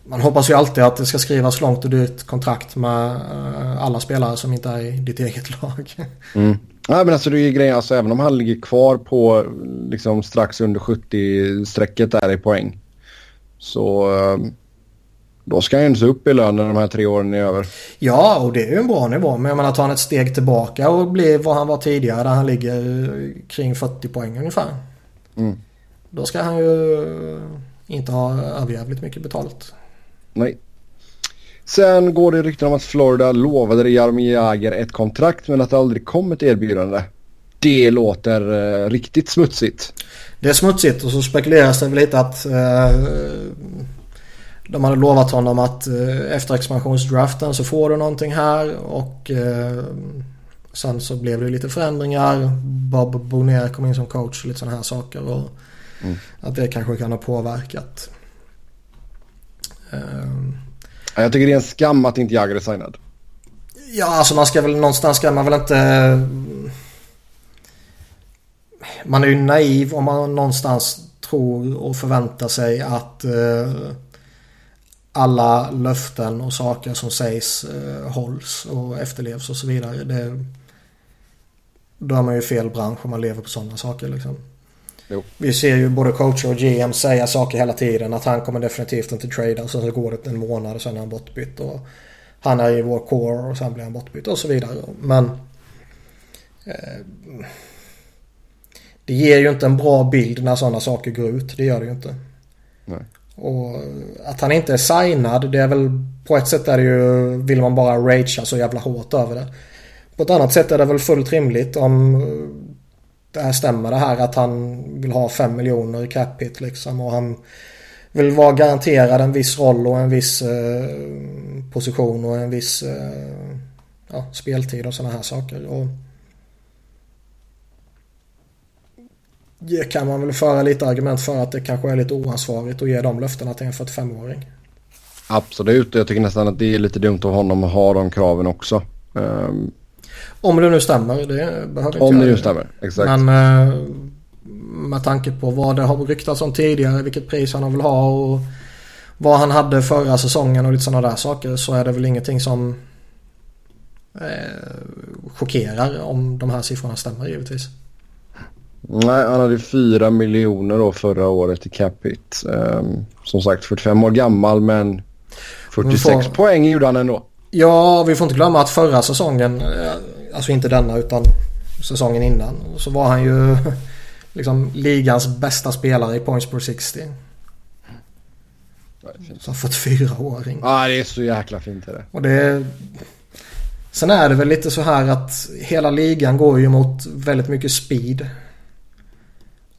Speaker 2: man hoppas ju alltid att det ska skrivas långt och dyrt kontrakt med eh, alla spelare som inte är i ditt eget <laughs> lag.
Speaker 1: Mm. Ja, men alltså det är grejen, alltså, även om han ligger kvar på liksom strax under 70-strecket där i poäng. Så eh, då ska han ju inte upp i lön när de här tre åren är över.
Speaker 2: Ja, och det är ju en bra nivå. Men jag menar tar han ett steg tillbaka och blir vad han var tidigare där han ligger kring 40 poäng ungefär. Mm. Då ska han ju inte ha överjävligt mycket betalt.
Speaker 1: Nej. Sen går det rykten om att Florida lovade Jaromir Jagr ett kontrakt men att det aldrig kom ett erbjudande. Det låter uh, riktigt smutsigt.
Speaker 2: Det är smutsigt och så spekuleras det väl lite att uh, de hade lovat honom att uh, efter expansionsdraften så får du någonting här och sen så blev det lite förändringar. Bob Bonnier kom in som coach och lite sådana här saker. Och mm. Att det kanske kan ha påverkat.
Speaker 1: Um, jag tycker det är en skam att inte Jagr är signad.
Speaker 2: Ja, alltså man ska väl någonstans ska man väl inte... Man är ju naiv om man någonstans tror och förväntar sig att uh, alla löften och saker som sägs uh, hålls och efterlevs och så vidare. Det, då är man ju fel bransch om man lever på sådana saker liksom. Jo. Vi ser ju både coacher och GM säga saker hela tiden. Att han kommer definitivt inte trada. Och sen så går det en månad och sen är han bortbytt. Och han är i vår core och sen blir han bortbytt och så vidare. Men eh, det ger ju inte en bra bild när sådana saker går ut. Det gör det ju inte.
Speaker 1: Nej.
Speaker 2: Och att han inte är signad. Det är väl på ett sätt är det ju vill man bara ragea så jävla hårt över det. På ett annat sätt är det väl fullt rimligt om det här stämmer det här att han vill ha 5 miljoner i cap hit liksom och han vill vara garanterad en viss roll och en viss eh, position och en viss eh, ja, speltid och sådana här saker. Och det kan man väl föra lite argument för att det kanske är lite oansvarigt att ge de löftena till en 45-åring.
Speaker 1: Absolut, jag tycker nästan att det är lite dumt av honom att ha de kraven också. Um,
Speaker 2: om det nu stämmer, det behöver inte
Speaker 1: Om det nu stämmer, exakt.
Speaker 2: Men uh, med tanke på vad det har ryktats om tidigare, vilket pris han vill ha och vad han hade förra säsongen och lite sådana där saker så är det väl ingenting som eh, chockerar om de här siffrorna stämmer givetvis.
Speaker 1: Nej, han hade 4 miljoner då förra året i capita. Um, som sagt 45 år gammal men 46 får... poäng gjorde han ändå.
Speaker 2: Ja, vi får inte glömma att förra säsongen, eh, alltså inte denna utan säsongen innan, så var han ju <laughs> liksom ligans bästa spelare i points per 60. Som 44-åring.
Speaker 1: Ja, det är så jäkla fint. Det.
Speaker 2: Och det Sen är det väl lite så här att hela ligan går ju mot väldigt mycket speed.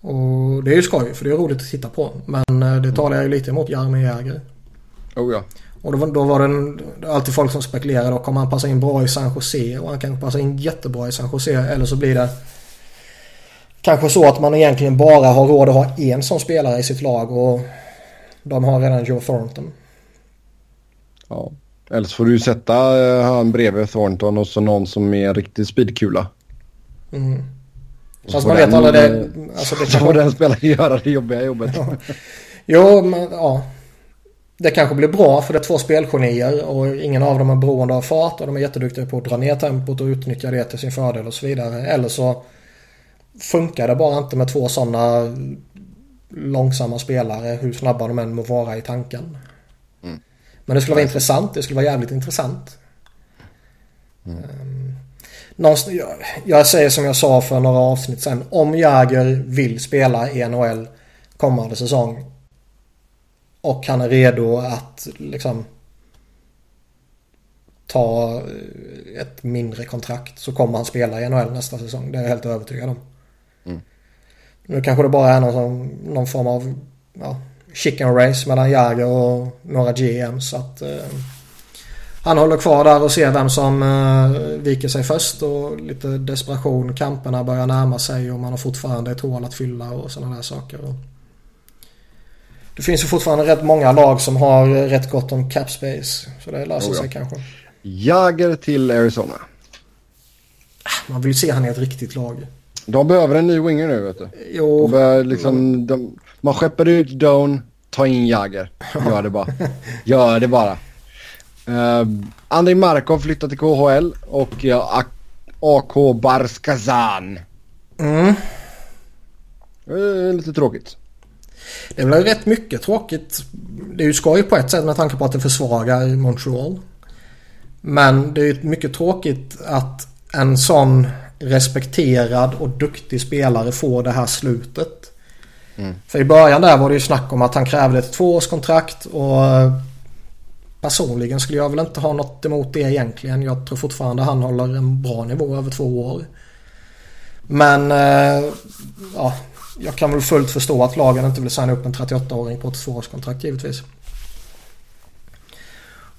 Speaker 2: Och det är ju skoj för det är roligt att titta på. Men eh, det talar ju lite emot Jaromir Jäger.
Speaker 1: Oh ja.
Speaker 2: Och då, då var det en, alltid folk som spekulerade. Då kommer han passa in bra i San Jose och han kan passa in jättebra i San Jose. Eller så blir det kanske så att man egentligen bara har råd att ha en som spelare i sitt lag. Och de har redan Joe Thornton.
Speaker 1: Ja. Eller så får du sätta uh, han bredvid Thornton och så någon som är en riktig speedkula.
Speaker 2: Mm. Fast man vet aldrig det. Alltså
Speaker 1: det så <laughs> får den spelaren göra det jobbiga jobbet.
Speaker 2: Ja. <laughs> Jo, men ja. Det kanske blir bra för det är två spelgenier och ingen av dem är beroende av fart och de är jätteduktiga på att dra ner tempot och utnyttja det till sin fördel och så vidare. Eller så funkar det bara inte med två sådana långsamma spelare hur snabba de än må vara i tanken. Mm. Men det skulle vara intressant. Det skulle vara jävligt intressant. Mm. Um, jag, jag säger som jag sa för några avsnitt sen. Om Jäger vill spela i NHL kommande säsong och han är redo att liksom ta ett mindre kontrakt så kommer han spela i NHL nästa säsong. Det är jag helt övertygad om. Mm. Nu kanske det bara är någon, som, någon form av ja, chicken race mellan Jäger och några GMs. Att, eh, han håller kvar där och ser vem som eh, viker sig först och lite desperation. Kamperna börjar närma sig och man har fortfarande ett hål att fylla och sådana där saker. Det finns ju fortfarande rätt många lag som har rätt gott om cap space. Så det löser oh ja. sig kanske.
Speaker 1: Jäger till Arizona.
Speaker 2: Man vill se han i ett riktigt lag.
Speaker 1: De behöver en ny winger nu vet du.
Speaker 2: Jo.
Speaker 1: De liksom, de, man skeppar ut Doan, ta in Jagger. <laughs> Gör det bara. Gör det bara. Uh, Andrei Markov flyttar till KHL och ja, AK Barskazan.
Speaker 2: Mm.
Speaker 1: Uh, lite tråkigt.
Speaker 2: Det är väl rätt mycket tråkigt. Det är ju skoj på ett sätt med tanke på att det försvagar Montreal. Men det är mycket tråkigt att en sån respekterad och duktig spelare får det här slutet. Mm. För i början där var det ju snack om att han krävde ett tvåårskontrakt och personligen skulle jag väl inte ha något emot det egentligen. Jag tror fortfarande han håller en bra nivå över två år. Men eh, ja, jag kan väl fullt förstå att lagen inte vill signa upp en 38-åring på ett tvåårskontrakt givetvis.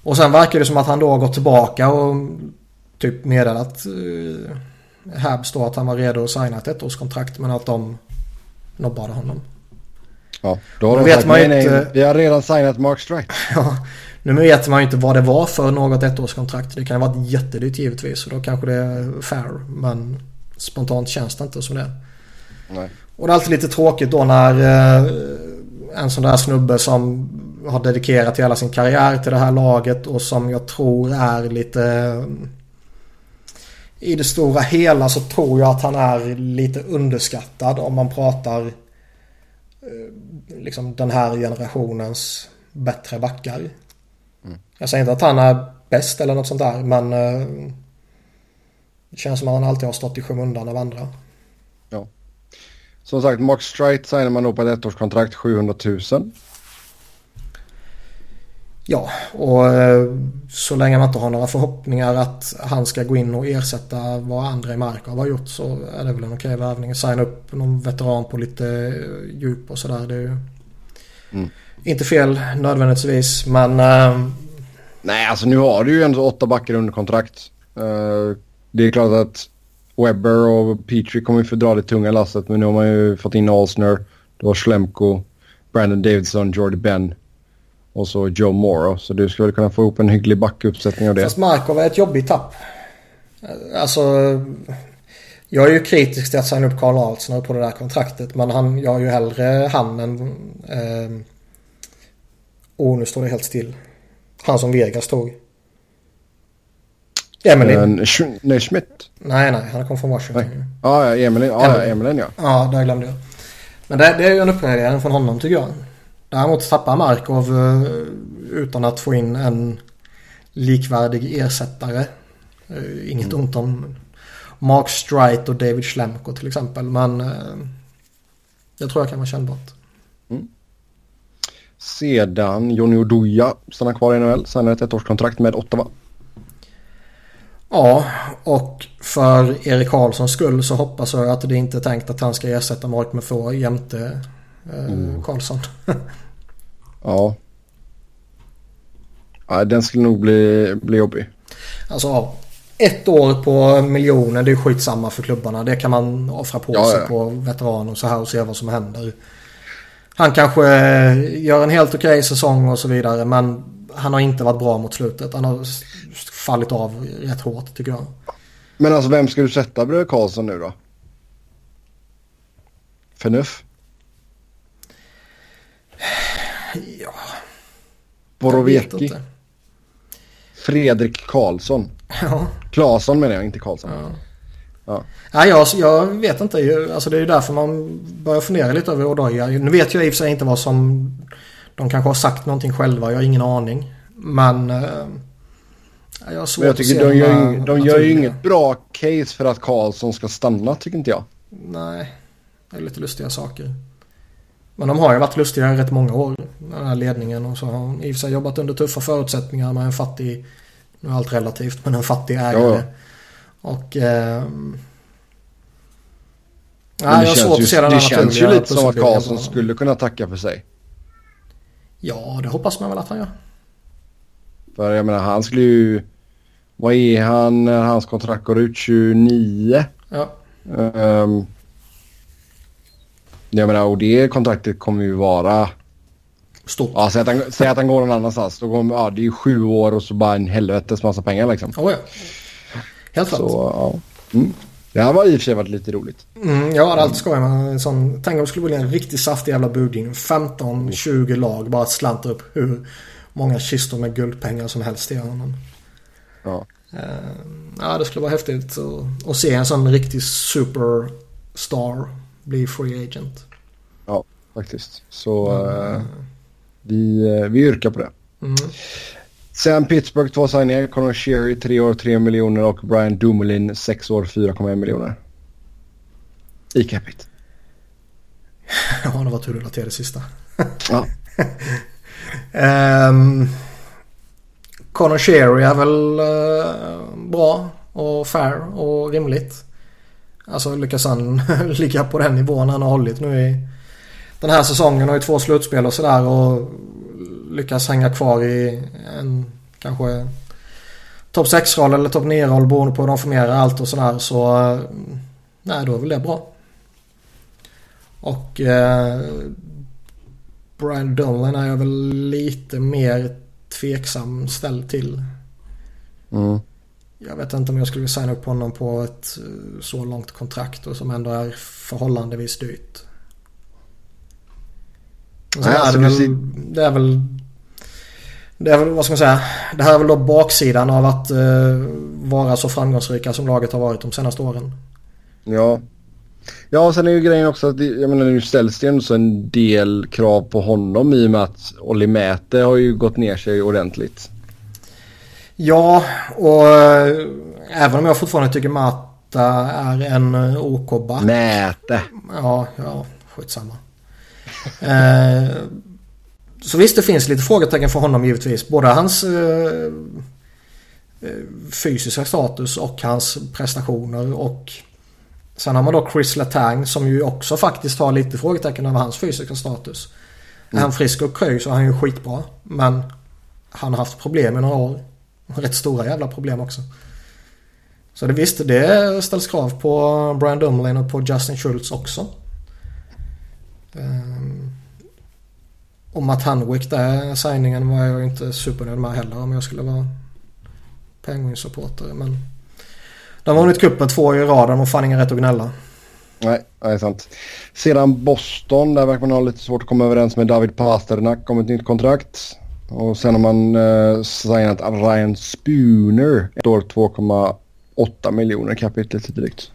Speaker 2: Och sen verkar det som att han då har gått tillbaka och typ meddelat eh, Habs då att han var redo att signa ett ettårskontrakt men att de nobbade honom.
Speaker 1: Ja, då har de vet sagt man nej, inte... vi har redan signat Mark Strike. <laughs>
Speaker 2: ja, nu vet man ju inte vad det var för något ettårskontrakt. Det kan ha varit jättedyrt givetvis och då kanske det är fair. Men spontant känns det inte som det.
Speaker 1: Nej.
Speaker 2: Och det är alltid lite tråkigt då när eh, en sån där snubbe som har dedikerat hela sin karriär till det här laget och som jag tror är lite i det stora hela så tror jag att han är lite underskattad om man pratar eh, liksom den här generationens bättre backar. Mm. Jag säger inte att han är bäst eller något sånt där men eh, det känns som att han alltid har stått i skymundan av andra.
Speaker 1: Som sagt, Mark Strite signar man då på ett ettårskontrakt 700 000.
Speaker 2: Ja, och eh, så länge man inte har några förhoppningar att han ska gå in och ersätta vad andra i Markov har gjort så är det väl en okej värvning. Signa upp någon veteran på lite eh, djup och sådär. Det är ju Mm. Inte fel nödvändigtvis men... Uh...
Speaker 1: Nej alltså nu har du ju ändå åtta backar under kontrakt. Det är klart att Webber och Petrie kommer ju få dra det tunga lasset men nu har man ju fått in Alsner. Du har Schlemko, Brandon Davidson, Jordy Ben och så Joe Morrow. Så du skulle kunna få ihop en hygglig backuppsättning av det.
Speaker 2: Fast Markov är ett jobbigt tapp. Alltså... Jag är ju kritisk till att signa upp Karl Alsner på det där kontraktet. Men han, jag har ju hellre han än... Eh, och nu står det helt still. Han som Vegas tog.
Speaker 1: Emelin. Uh, nej, Schmidt.
Speaker 2: Nej, nej. Han kom från Washington.
Speaker 1: Nej. Ah, ja, Emelin. Ah, ja, Emelin ja.
Speaker 2: Ja, där glömde jag. Men det, det är ju en uppgradering från honom tycker jag. Däremot tappar Markov uh, utan att få in en likvärdig ersättare. Uh, inget mm. ont om Mark Strite och David Schlemko till exempel. Men uh, det tror jag kan vara kännbart. Mm.
Speaker 1: Sedan Johnny Oduya stannar kvar i NHL. Signar ett ettårskontrakt med Ottawa.
Speaker 2: Ja, och för Erik Karlssons skull så hoppas jag att det inte är tänkt att han ska ersätta Mark med få jämte eh, mm. Karlsson.
Speaker 1: ja. ja. Den skulle nog bli, bli jobbig.
Speaker 2: Alltså ett år på miljoner det är skitsamma för klubbarna. Det kan man offra på ja, sig ja. på veteran och så här och se vad som händer. Han kanske gör en helt okej okay säsong och så vidare men han har inte varit bra mot slutet. Han har fallit av rätt hårt tycker jag.
Speaker 1: Men alltså vem ska du sätta bredvid Karlsson nu då? Förnuff?
Speaker 2: Ja.
Speaker 1: Boroviecki? Fredrik Karlsson? Ja. Claesson menar jag, inte Karlsson. Ja.
Speaker 2: Ja. Nej, jag, jag vet inte. Alltså, det är ju därför man börjar fundera lite över Odoja. Nu vet jag i och för sig inte vad som... De kanske har sagt någonting själva. Jag har ingen aning. Men... Eh, jag har svårt
Speaker 1: Men jag tycker att se de gör, de gör ju inget bra case för att Karlsson ska stanna tycker inte jag.
Speaker 2: Nej, det är lite lustiga saker. Men de har ju varit lustiga i rätt många år. Den här ledningen och så har de i och för sig jobbat under tuffa förutsättningar med en fattig, nu är allt relativt, men en fattig ägare. Ja, ja. Och... Eh,
Speaker 1: Nej, det känns, ju, det känns ju lite som att Karlsson skulle kunna tacka för sig.
Speaker 2: Ja, det hoppas man väl att han gör.
Speaker 1: För jag menar han skulle ju... Vad är han när hans kontrakt går ut? 29? Ja. Um, jag menar och det kontraktet kommer ju vara...
Speaker 2: Stort.
Speaker 1: Ja, säg att, han, säg att han går någon annanstans. Då kommer, ja, det är ju sju år och så bara en helvetes massa pengar liksom.
Speaker 2: Oh, ja. Helt klart.
Speaker 1: Så, ja. Mm. Det här var i och för sig varit lite roligt.
Speaker 2: Mm, ja, det är alltid skoj med en sån. Tänk om det skulle bli en riktigt saftig jävla budgivning. 15-20 lag bara slantar upp hur många kistor med guldpengar som helst i honom. Ja. Uh, ja, det skulle vara häftigt att, att se en sån riktig superstar bli free agent.
Speaker 1: Ja, faktiskt. Så mm. uh, vi, uh, vi yrkar på det. Mm. Sen Pittsburgh två signingar. Conor Sherry 3 år 3 miljoner och Brian Dumoulin 6 år 4,1 miljoner. I capita. <laughs>
Speaker 2: ja, det var tur du la till det sista. ja. um, <laughs> Conor Sherry är väl uh, bra och fair och rimligt. Alltså lyckas han <laughs> ligga på den nivån han har hållit nu i den här säsongen och i två slutspel och sådär och lyckas hänga kvar i en kanske topp 6-roll eller topp 9-roll beroende på hur de förmerar allt och sådär så nej då är väl det bra. Och eh, Brian Dolan är jag väl lite mer tveksam ställd till. Mm. Jag vet inte om jag skulle signa upp honom på ett eh, så långt kontrakt och som ändå är förhållandevis dyrt. Nej, alltså, är det, väl, det är väl det är väl, vad ska man säga, det här är väl då baksidan av att uh, vara så framgångsrika som laget har varit de senaste åren.
Speaker 1: Ja. Ja, sen är ju grejen också att jag menar nu ställs det ändå en del krav på honom i och med att Olli Mäte har ju gått ner sig ordentligt.
Speaker 2: Ja, och uh, även om jag fortfarande tycker Mata är en uh, OK-back.
Speaker 1: Mäte.
Speaker 2: Ja, ja, skitsamma. Uh, Så visst det finns lite frågetecken för honom givetvis. Både hans eh, eh, fysiska status och hans prestationer och sen har man då Chris Letang som ju också faktiskt har lite frågetecken över hans fysiska status. Är han frisk och krög så är han ju skitbra. Men han har haft problem i några år. Rätt stora jävla problem också. Så det visst, det ställs krav på Brian Dumlin och på Justin Schultz också. Och Matt Hanwick där, signingen var jag inte supernöjd med heller om jag skulle vara Penguins-supporter. Men de har vunnit cupen två år i rad. De har fan ingen rätt att gnälla.
Speaker 1: Nej, det är sant. Sedan Boston, där verkar man ha lite svårt att komma överens med David Pasternak om ett nytt kontrakt. Och sen har man eh, signat Ryan Spooner ett år 2,8 miljoner capita lite drygt.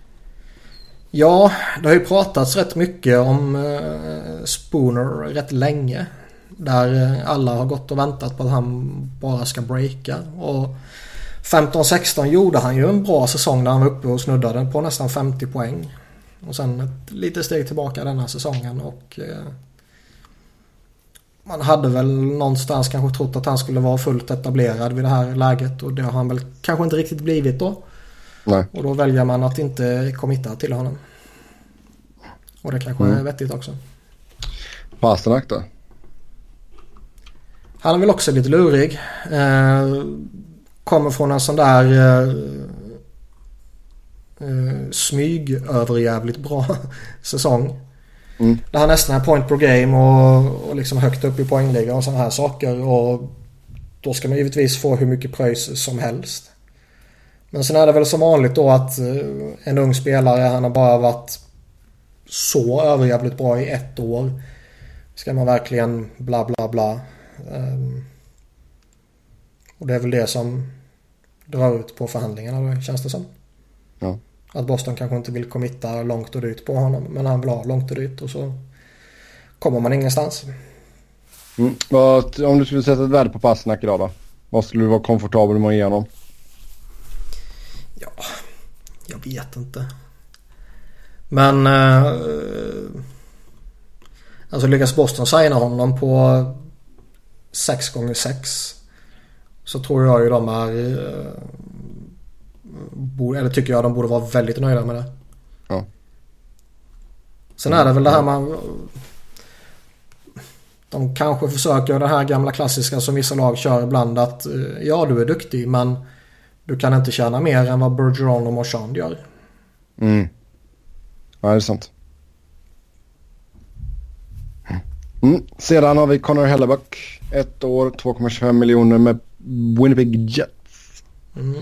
Speaker 2: Ja, det har ju pratats rätt mycket om eh, Spooner rätt länge. Där eh, alla har gått och väntat på att han bara ska breaka. Och 15-16 gjorde han ju en bra säsong där han var uppe och snuddade på nästan 50 poäng. Och sen ett litet steg tillbaka denna säsongen och eh, man hade väl någonstans kanske trott att han skulle vara fullt etablerad vid det här läget och det har han väl kanske inte riktigt blivit då.
Speaker 1: Nej.
Speaker 2: Och då väljer man att inte committa till honom. Och det kanske mm. är vettigt också.
Speaker 1: Pasternak då?
Speaker 2: Han är väl också lite lurig. Eh, kommer från en sån där eh, eh, smyg överjävligt bra <laughs> säsong. Mm. Där han nästan är point per game och, och liksom högt upp i poängligan och sådana här saker. Och då ska man givetvis få hur mycket pröjs som helst. Men sen är det väl som vanligt då att eh, en ung spelare, han har bara varit så överjävligt bra i ett år. Ska man verkligen bla bla bla. Um, och det är väl det som drar ut på förhandlingarna känns det som.
Speaker 1: Ja.
Speaker 2: Att Boston kanske inte vill committa långt och dyrt på honom. Men han vill ha långt och dyrt och så kommer man ingenstans.
Speaker 1: Mm. Om du skulle sätta ett värde på Pasternak idag då? Vad skulle du vara komfortabel med att ge honom?
Speaker 2: Ja, jag vet inte. Men... Eh, alltså lyckas Boston signa honom på 6 gånger 6 så tror jag ju de är... Eh, eller tycker jag de borde vara väldigt nöjda med det.
Speaker 1: Ja.
Speaker 2: Sen är det väl det här man... De kanske försöker det här gamla klassiska som vissa lag kör ibland att eh, ja du är duktig men du kan inte tjäna mer än vad Bergeron och Marchand gör.
Speaker 1: Mm. Ja det är sant. Mm. Sedan har vi Connor Hellebuck. Ett år, 2,25 miljoner med Winnipeg Jets.
Speaker 2: Mm.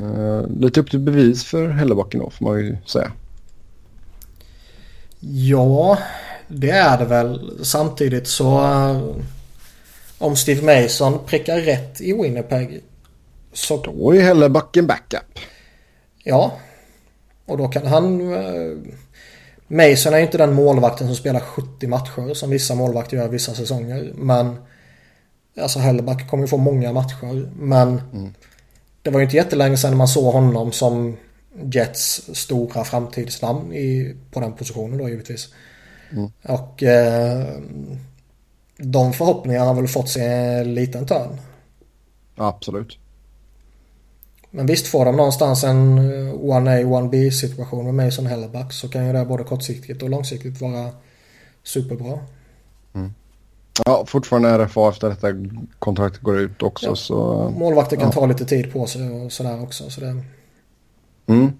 Speaker 1: Uh, lite upp till bevis för Hellebacken då får man ju säga.
Speaker 2: Ja, det är det väl. Samtidigt så uh, om Steve Mason prickar rätt i Winnipeg så...
Speaker 1: Då är Hellebacken backup.
Speaker 2: Ja. Och då kan han... Uh, Mason är ju inte den målvakten som spelar 70 matcher som vissa målvakter gör vissa säsonger. Men Alltså Helleback kommer ju få många matcher. Men mm. det var ju inte jättelänge sedan man såg honom som Jets stora framtidsnamn i, på den positionen då givetvis. Mm. Och eh, de förhoppningarna har väl fått sig en liten törn.
Speaker 1: Absolut.
Speaker 2: Men visst får de någonstans en 1A, 1B situation med Mason Helleback så kan ju det både kortsiktigt och långsiktigt vara superbra.
Speaker 1: Mm. Ja, fortfarande RFA efter detta kontraktet går ut också. Ja. Så,
Speaker 2: Målvakter kan ja. ta lite tid på sig och sådär också. Så det...
Speaker 1: mm.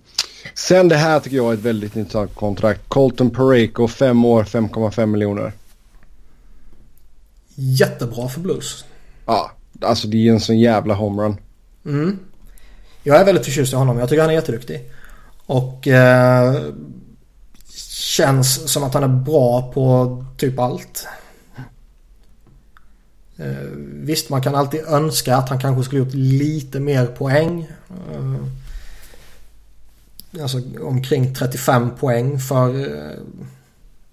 Speaker 1: Sen det här tycker jag är ett väldigt intressant kontrakt. Colton Pareko, fem år, 5,5 miljoner.
Speaker 2: Jättebra för Blues.
Speaker 1: Ja, alltså det är en sån jävla homerun.
Speaker 2: Mm. Jag är väldigt förtjust i honom. Jag tycker han är jätteduktig. Och eh, känns som att han är bra på typ allt. Eh, visst, man kan alltid önska att han kanske skulle gjort lite mer poäng. Eh, alltså omkring 35 poäng för eh,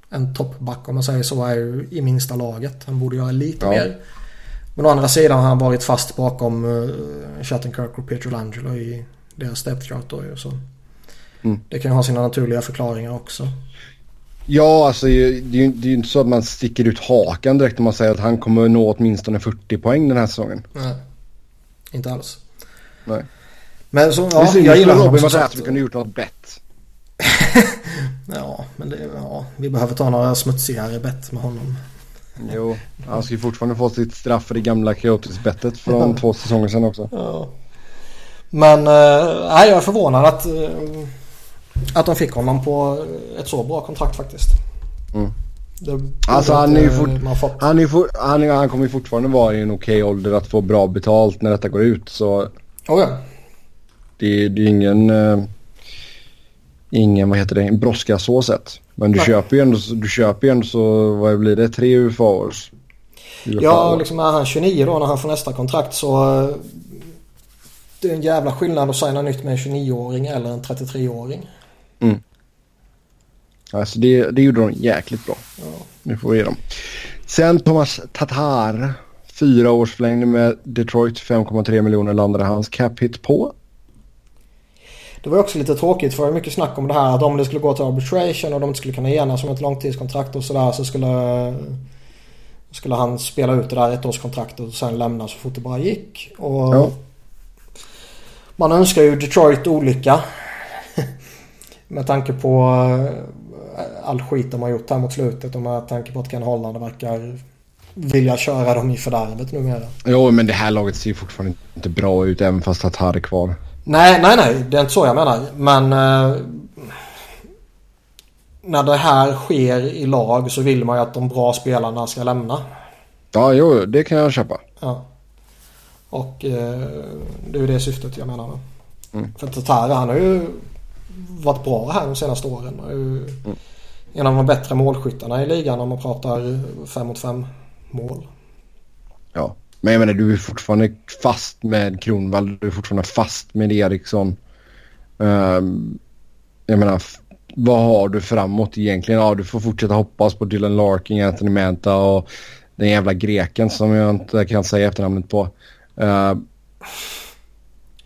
Speaker 2: en toppback om man säger så är i minsta laget. Han borde göra lite ja. mer. Men å andra sidan har han varit fast bakom uh, Shattenkirk och Pietrangelo i deras depth då ju. Så mm. Det kan ju ha sina naturliga förklaringar också.
Speaker 1: Ja, alltså det är ju det är inte så att man sticker ut hakan direkt om man säger att han kommer nå åtminstone 40 poäng den här säsongen.
Speaker 2: Nej, inte alls.
Speaker 1: Nej.
Speaker 2: Men så,
Speaker 1: ja, det jag gillar Robin var där att vi kunde gjort något bett. <laughs>
Speaker 2: ja, men det, ja, vi behöver ta några smutsigare bett med honom.
Speaker 1: Jo, han ska ju fortfarande få sitt straff för det gamla Coyotes-bettet från två säsonger sedan också.
Speaker 2: Ja. Men äh, jag är förvånad att, äh, att de fick honom på ett så bra kontrakt faktiskt.
Speaker 1: Mm. Alltså han, är ju fort, han,
Speaker 2: är
Speaker 1: for, han, är, han kommer ju fortfarande vara i en okej okay ålder att få bra betalt när detta går ut. Så
Speaker 2: oh ja.
Speaker 1: det, det är ingen, uh, ingen vad heter det, en brådska så sett. Men du köper ju ändå, du köper ju ändå så, vad blir det, tre?
Speaker 2: UFA ja, liksom är han 29 då när han får nästa kontrakt så uh, det är en jävla skillnad att signa nytt med en 29-åring eller en 33-åring.
Speaker 1: Mm. Alltså det, det gjorde de jäkligt bra. Ja. Nu får vi ge dem. Sen Thomas Tatar. Fyra års förlängning med Detroit. 5,3 miljoner landade hans cap hit på.
Speaker 2: Det var också lite tråkigt för det var mycket snack om det här att om det skulle gå till arbitration och de inte skulle kunna enas om ett långtidskontrakt och sådär så skulle, skulle han spela ut det där ettårskontraktet och sen lämna så fort det bara gick. Och ja. Man önskar ju Detroit olycka. <laughs> med tanke på all skit de har gjort här mot slutet och med tanke på att Ken Holland verkar vilja köra dem i fördärvet numera.
Speaker 1: Jo, men det här laget ser ju fortfarande inte bra ut även fast att är kvar.
Speaker 2: Nej, nej, nej. Det är inte så jag menar. Men eh, när det här sker i lag så vill man ju att de bra spelarna ska lämna.
Speaker 1: Ja, jo, det kan jag köpa.
Speaker 2: Ja. Och eh, det är ju det syftet jag menar. Mm. För Tatar han har ju varit bra här de senaste åren. Mm. En av de bättre målskyttarna i ligan om man pratar 5 mot 5 mål.
Speaker 1: Ja, men jag menar du är fortfarande fast med Kronvall. Du är fortfarande fast med Eriksson. Um, jag menar, vad har du framåt egentligen? Ja, du får fortsätta hoppas på Dylan Larkin, Anthony Manta och den jävla greken som jag inte kan säga efternamnet på. Uh,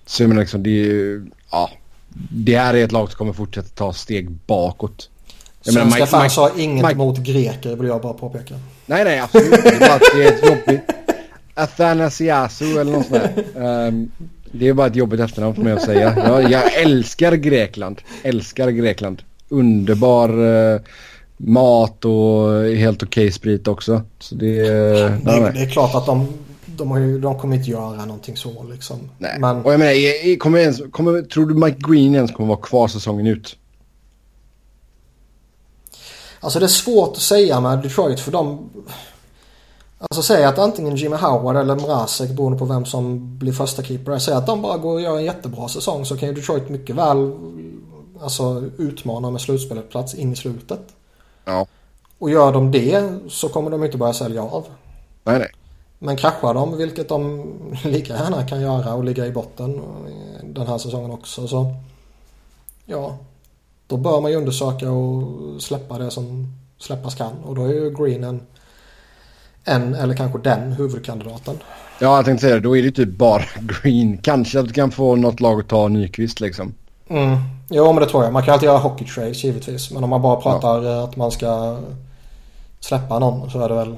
Speaker 1: så jag menar liksom, det är ju, ja, det här är ett lag som kommer fortsätta ta steg bakåt.
Speaker 2: Jag Svenska menar, fans har inget Mike, emot greker vill jag bara påpeka.
Speaker 1: Nej, nej, absolut det är ett jobbigt... Athanasiasu eller något sånt där. Um, det är bara ett jobbigt efternamn för mig att säga. Jag, jag älskar Grekland. Älskar Grekland. Underbar uh, mat och helt okej okay sprit också. Så det, uh,
Speaker 2: det, det är klart att de de, har ju, de kommer inte göra någonting så liksom.
Speaker 1: Nej. Men... Och jag menar, kommer ens, kommer, tror du Mike Green ens kommer vara kvar säsongen ut?
Speaker 2: Alltså det är svårt att säga med Detroit för de... Alltså säg att antingen Jimmy Howard eller Mrazek beroende på vem som blir första keeper. Säg att de bara går och gör en jättebra säsong så kan ju Detroit mycket väl alltså, utmana med slutspelet plats in i slutet.
Speaker 1: Ja.
Speaker 2: Och gör de det så kommer de inte börja sälja av.
Speaker 1: Nej, nej.
Speaker 2: Men kraschar de, vilket de <laughs> lika gärna kan göra och ligga i botten den här säsongen också så ja, då bör man ju undersöka och släppa det som släppas kan och då är ju Green en, en eller kanske den huvudkandidaten.
Speaker 1: Ja, jag tänkte säga det. Då är det typ bara <laughs> Green. Kanske att du kan få något lag att ta Nyqvist liksom.
Speaker 2: Mm. Jo, men det tror jag. Man kan alltid göra hockey trades givetvis. Men om man bara pratar ja. att man ska släppa någon så är det väl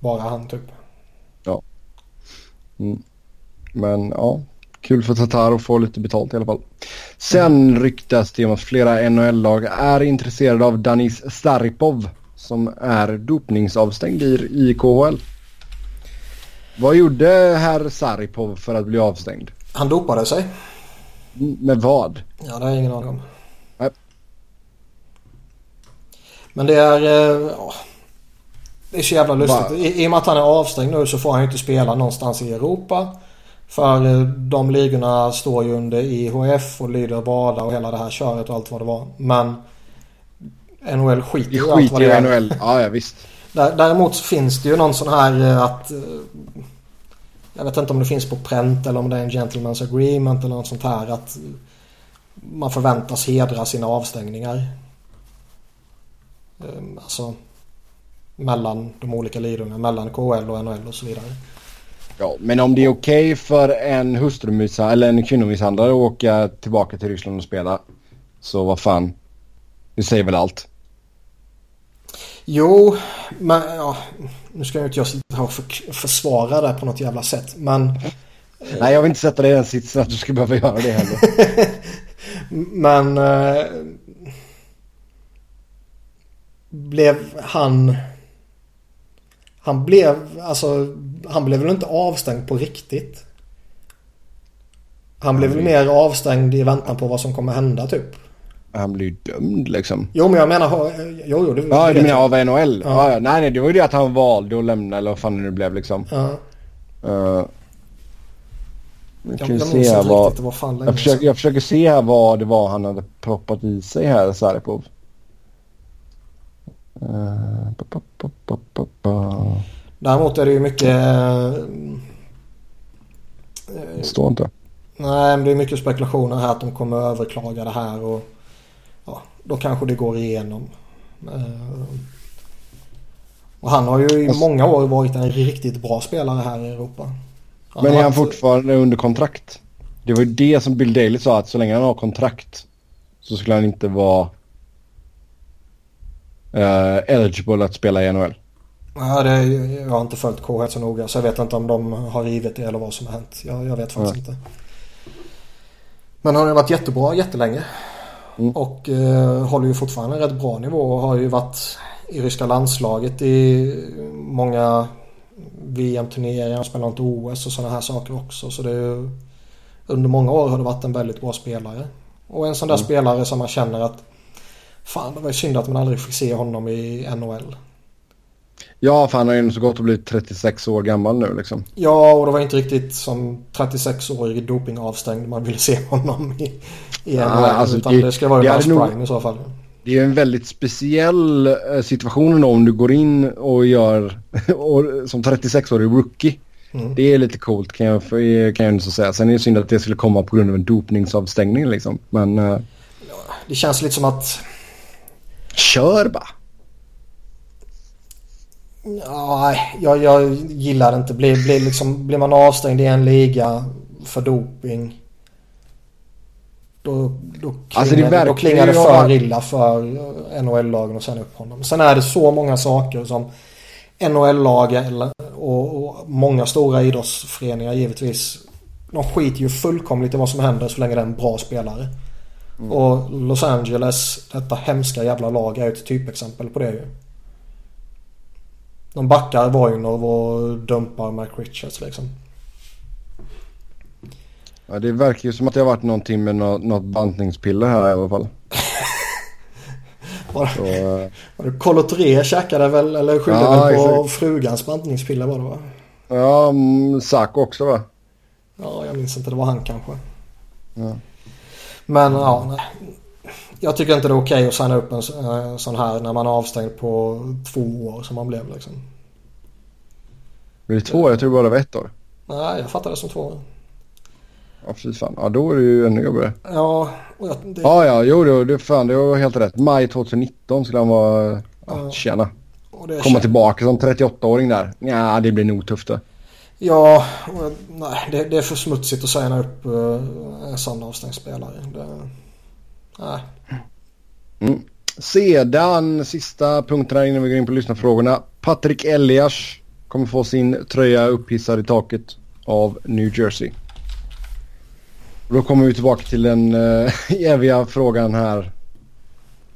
Speaker 2: bara han typ.
Speaker 1: Mm. Men ja, kul för Tatar att få lite betalt i alla fall. Sen mm. ryktas det om att flera NHL-lag är intresserade av Danis Staripov som är dopningsavstängd i, KHL. Vad gjorde herr Saripov för att bli avstängd?
Speaker 2: Han dopade sig.
Speaker 1: Med vad?
Speaker 2: Ja, det har jag ingen aning om. Nej. Men det är... Eh, det är så jävla lustigt. I, I och med att han är avstängd nu så får han ju inte spela någonstans i Europa. För eh, de ligorna står ju under IHF och lyder bada och hela det här köret och allt vad det var. Men NHL skiter ju i
Speaker 1: allt vad det är. NHL, ja, ja visst.
Speaker 2: Däremot så finns det ju någon sån här eh, att... Eh, jag vet inte om det finns på pränt eller om det är en gentleman's agreement eller något sånt här att man förväntas hedra sina avstängningar. Alltså mellan de olika ligorna, mellan KHL och NHL och så vidare.
Speaker 1: Ja, men om det är okej okay för en hustrumisshandlare eller en kvinnomisshandlare att åka tillbaka till Ryssland och spela så vad fan, det säger väl allt.
Speaker 2: Jo, men ja, nu ska jag inte jag sitta och för, försvara det på något jävla sätt, men...
Speaker 1: Nej, jag vill inte sätta dig i den sitsen att du ska behöva göra det heller. <laughs>
Speaker 2: men... Eh, blev han Han blev, alltså, han blev väl inte avstängd på riktigt? Han blev väl mer avstängd i väntan på vad som kommer hända typ.
Speaker 1: Han blev ju dömd liksom.
Speaker 2: Jo men jag menar, jo, jo det,
Speaker 1: Ja, du menar av NHL?
Speaker 2: Ja.
Speaker 1: Ja. Nej, nej, det var ju det att han valde att lämna eller vad fan det nu blev liksom.
Speaker 2: Ja,
Speaker 1: Uh,
Speaker 2: jag,
Speaker 1: kan se här vad...
Speaker 2: var fan
Speaker 1: Jag försöker,
Speaker 2: sedan.
Speaker 1: jag försöker se här vad det var han hade proppat i sig här, Saripov. Uh, pa.
Speaker 2: Däremot är det ju mycket... eh,
Speaker 1: Det står inte.
Speaker 2: Nej, men det är mycket spekulationer här att de kommer överklaga det här och ja, då kanske det går igenom. Eh, Och han har ju i
Speaker 1: Alltså-
Speaker 2: många år varit en riktigt bra spelare här i Europa. Han
Speaker 1: Men är han fortfarande under kontrakt? Det var ju det som Bill Daley sa att så länge han har kontrakt så skulle han inte vara uh, eligible att spela i NHL.
Speaker 2: Ja, det, jag har inte följt KHL så noga så jag vet inte om de har rivit det eller vad som har hänt. Jag, jag vet faktiskt inte. Men han har ju varit jättebra jättelänge.
Speaker 1: Mm.
Speaker 2: Och eh, håller ju fortfarande en rätt bra nivå och har ju varit i ryska landslaget i många VM-turneringar. Han spelar inte OS och sådana här saker också. Så det är ju, under många år har det varit en väldigt bra spelare. Och en sån där
Speaker 1: Mm.
Speaker 2: spelare som man känner att fan det var ju synd att man aldrig fick se honom i NHL.
Speaker 1: Ja, för han har ju så gott att bli 36 år gammal nu liksom.
Speaker 2: Ja, och det var inte riktigt som 36-årig dopingavstängd man ville se honom i, i
Speaker 1: Ja,
Speaker 2: NHL.
Speaker 1: alltså
Speaker 2: utan
Speaker 1: det-
Speaker 2: det, ska vara
Speaker 1: det hade
Speaker 2: hans
Speaker 1: nog-
Speaker 2: prime i så fall.
Speaker 1: Det är en väldigt speciell eh, situation om du går in och gör <laughs> och, som 36-årig rookie.
Speaker 2: Mm.
Speaker 1: Det är lite coolt kan jag, kan jag ju så säga. Sen är det synd att det skulle komma på grund av en dopningsavstängning liksom. Men uh,
Speaker 2: Det känns lite som att...
Speaker 1: kör bara.
Speaker 2: Nej, jag, jag gillar det inte. Blir, blir, liksom, blir man avstängd i en liga för doping. Då, då klingar,
Speaker 1: Alltså, det
Speaker 2: då klingar det för illa för NHL-lagen att sända upp honom. Sen är det så många saker som NHL-lag och, och många stora idrottsföreningar givetvis. De skiter ju fullkomligt i vad som händer så länge det är en bra spelare. Och Los Angeles, detta hemska jävla lag, är ett typexempel på det ju. De backar Voinov och dumpar Mike Richards liksom.
Speaker 1: Ja, det verkar ju som att det har varit någonting med något, något bantningspiller här i alla fall. <laughs>
Speaker 2: Var,
Speaker 1: Så, eh,
Speaker 2: var det Colotre käkade väl, eller skyllde
Speaker 1: Ja,
Speaker 2: väl på
Speaker 1: exakt.
Speaker 2: frugans bantningspiller var det va?
Speaker 1: ja, mm, Saco också va?
Speaker 2: Ja, jag minns inte. Det var han kanske.
Speaker 1: Ja.
Speaker 2: Men ja, nej. Jag tycker inte det är okej att signa upp en eh, sån här när man är avstängd på två år som man blev liksom.
Speaker 1: Blir det två? Jag tror bara det var ett år.
Speaker 2: Nej, jag fattar det som två år.
Speaker 1: Ja, fy fan. Ja, då är det ju ännu jobbigare.
Speaker 2: Ja, och jag, det,
Speaker 1: Ja, ja, jo, det, det, fan, det var helt rätt. Maj 2019 skulle han vara... Ja, tjena. Komma tillbaka som 38-åring där. Ja, det blir nog tufft det.
Speaker 2: Ja, och jag, nej, det, det är för smutsigt att signa upp uh, en sån avstängd spelare. Det, nej.
Speaker 1: Mm. Sedan sista punkten här innan vi går in på lyssnarfrågorna. Patrik Elias kommer få sin tröja upphissad i taket av New Jersey. Och Då kommer vi tillbaka till den <laughs> uh, eviga frågan här.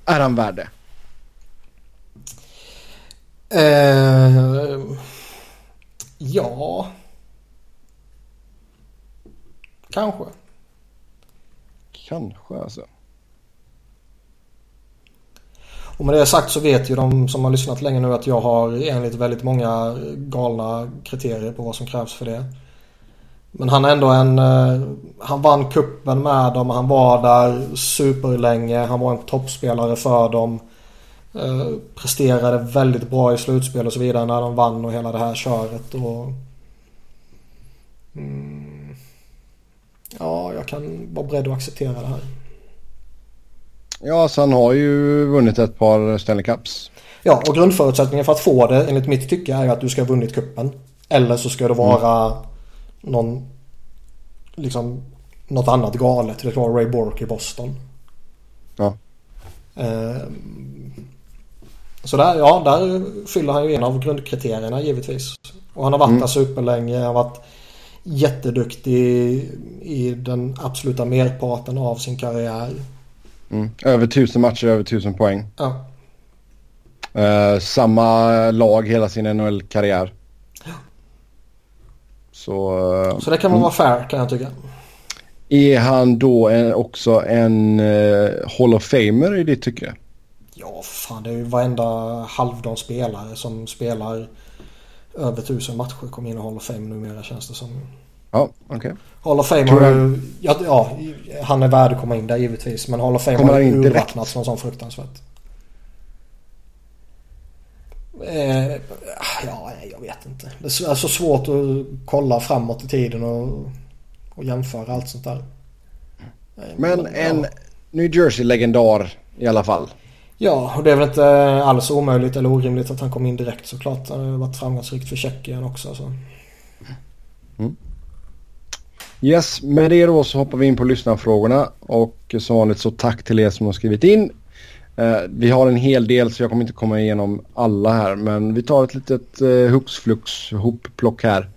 Speaker 1: Är han värd det?
Speaker 2: Eh, ja. Kanske.
Speaker 1: Kanske alltså.
Speaker 2: Och med det sagt så vet ju de som har lyssnat länge nu att jag har enligt väldigt många galna kriterier på vad som krävs för det. Men han är ändå en... Eh, han vann kuppen med dem. Han var där superlänge. Han var en toppspelare för dem. Eh, presterade väldigt bra i slutspel och så vidare när de vann och hela det här köret. Och, mm, ja, jag kan vara beredd att acceptera det här.
Speaker 1: Ja, så han har ju vunnit ett par Stanley Cups.
Speaker 2: Ja, och grundförutsättningen för att få det enligt mitt tycke är att du ska ha vunnit kuppen. Eller så ska det vara någon, liksom, något annat galet. Det kan vara Ray Bork i Boston.
Speaker 1: Ja.
Speaker 2: Ehm, så där, ja, där fyller han ju en av grundkriterierna givetvis. Och han har varit
Speaker 1: Mm.
Speaker 2: där superlänge. Han har varit jätteduktig i, i den absoluta merparten av sin karriär.
Speaker 1: Mm. Över tusen matcher, över tusen poäng.
Speaker 2: Ja.
Speaker 1: Uh, samma lag hela sin NHL-karriär. Ja. Så, uh,
Speaker 2: Så det kan man vara fair kan jag tycka.
Speaker 1: Är han då en, också en uh, Hall of Famer i ditt tycke?
Speaker 2: Ja, fan det är ju varenda halvdan spelare som spelar över tusen matcher kommer in i Hall of Fame numera känns det som.
Speaker 1: Ja, okej. Okay.
Speaker 2: Hall of Fame har ju, ja, ja, han är värd att komma in där givetvis. Men Hall of Fame har ju urvattnats något sånt fruktansvärt. Eh, ja, jag vet inte. Det är så svårt att kolla framåt i tiden och, och jämföra allt sånt där.
Speaker 1: Men en New Jersey-legendar i alla fall.
Speaker 2: Ja, och det är väl inte alls omöjligt eller orimligt att han kom in direkt såklart. Han har varit framgångsrikt för Tjeckien också. Så.
Speaker 1: Mm. Yes, med det då så hoppar vi in på lyssnarfrågorna och som vanligt så tack till er som har skrivit in. Uh, vi har en hel del så jag kommer inte komma igenom alla här men vi tar ett litet uh, hux flux hopplock här.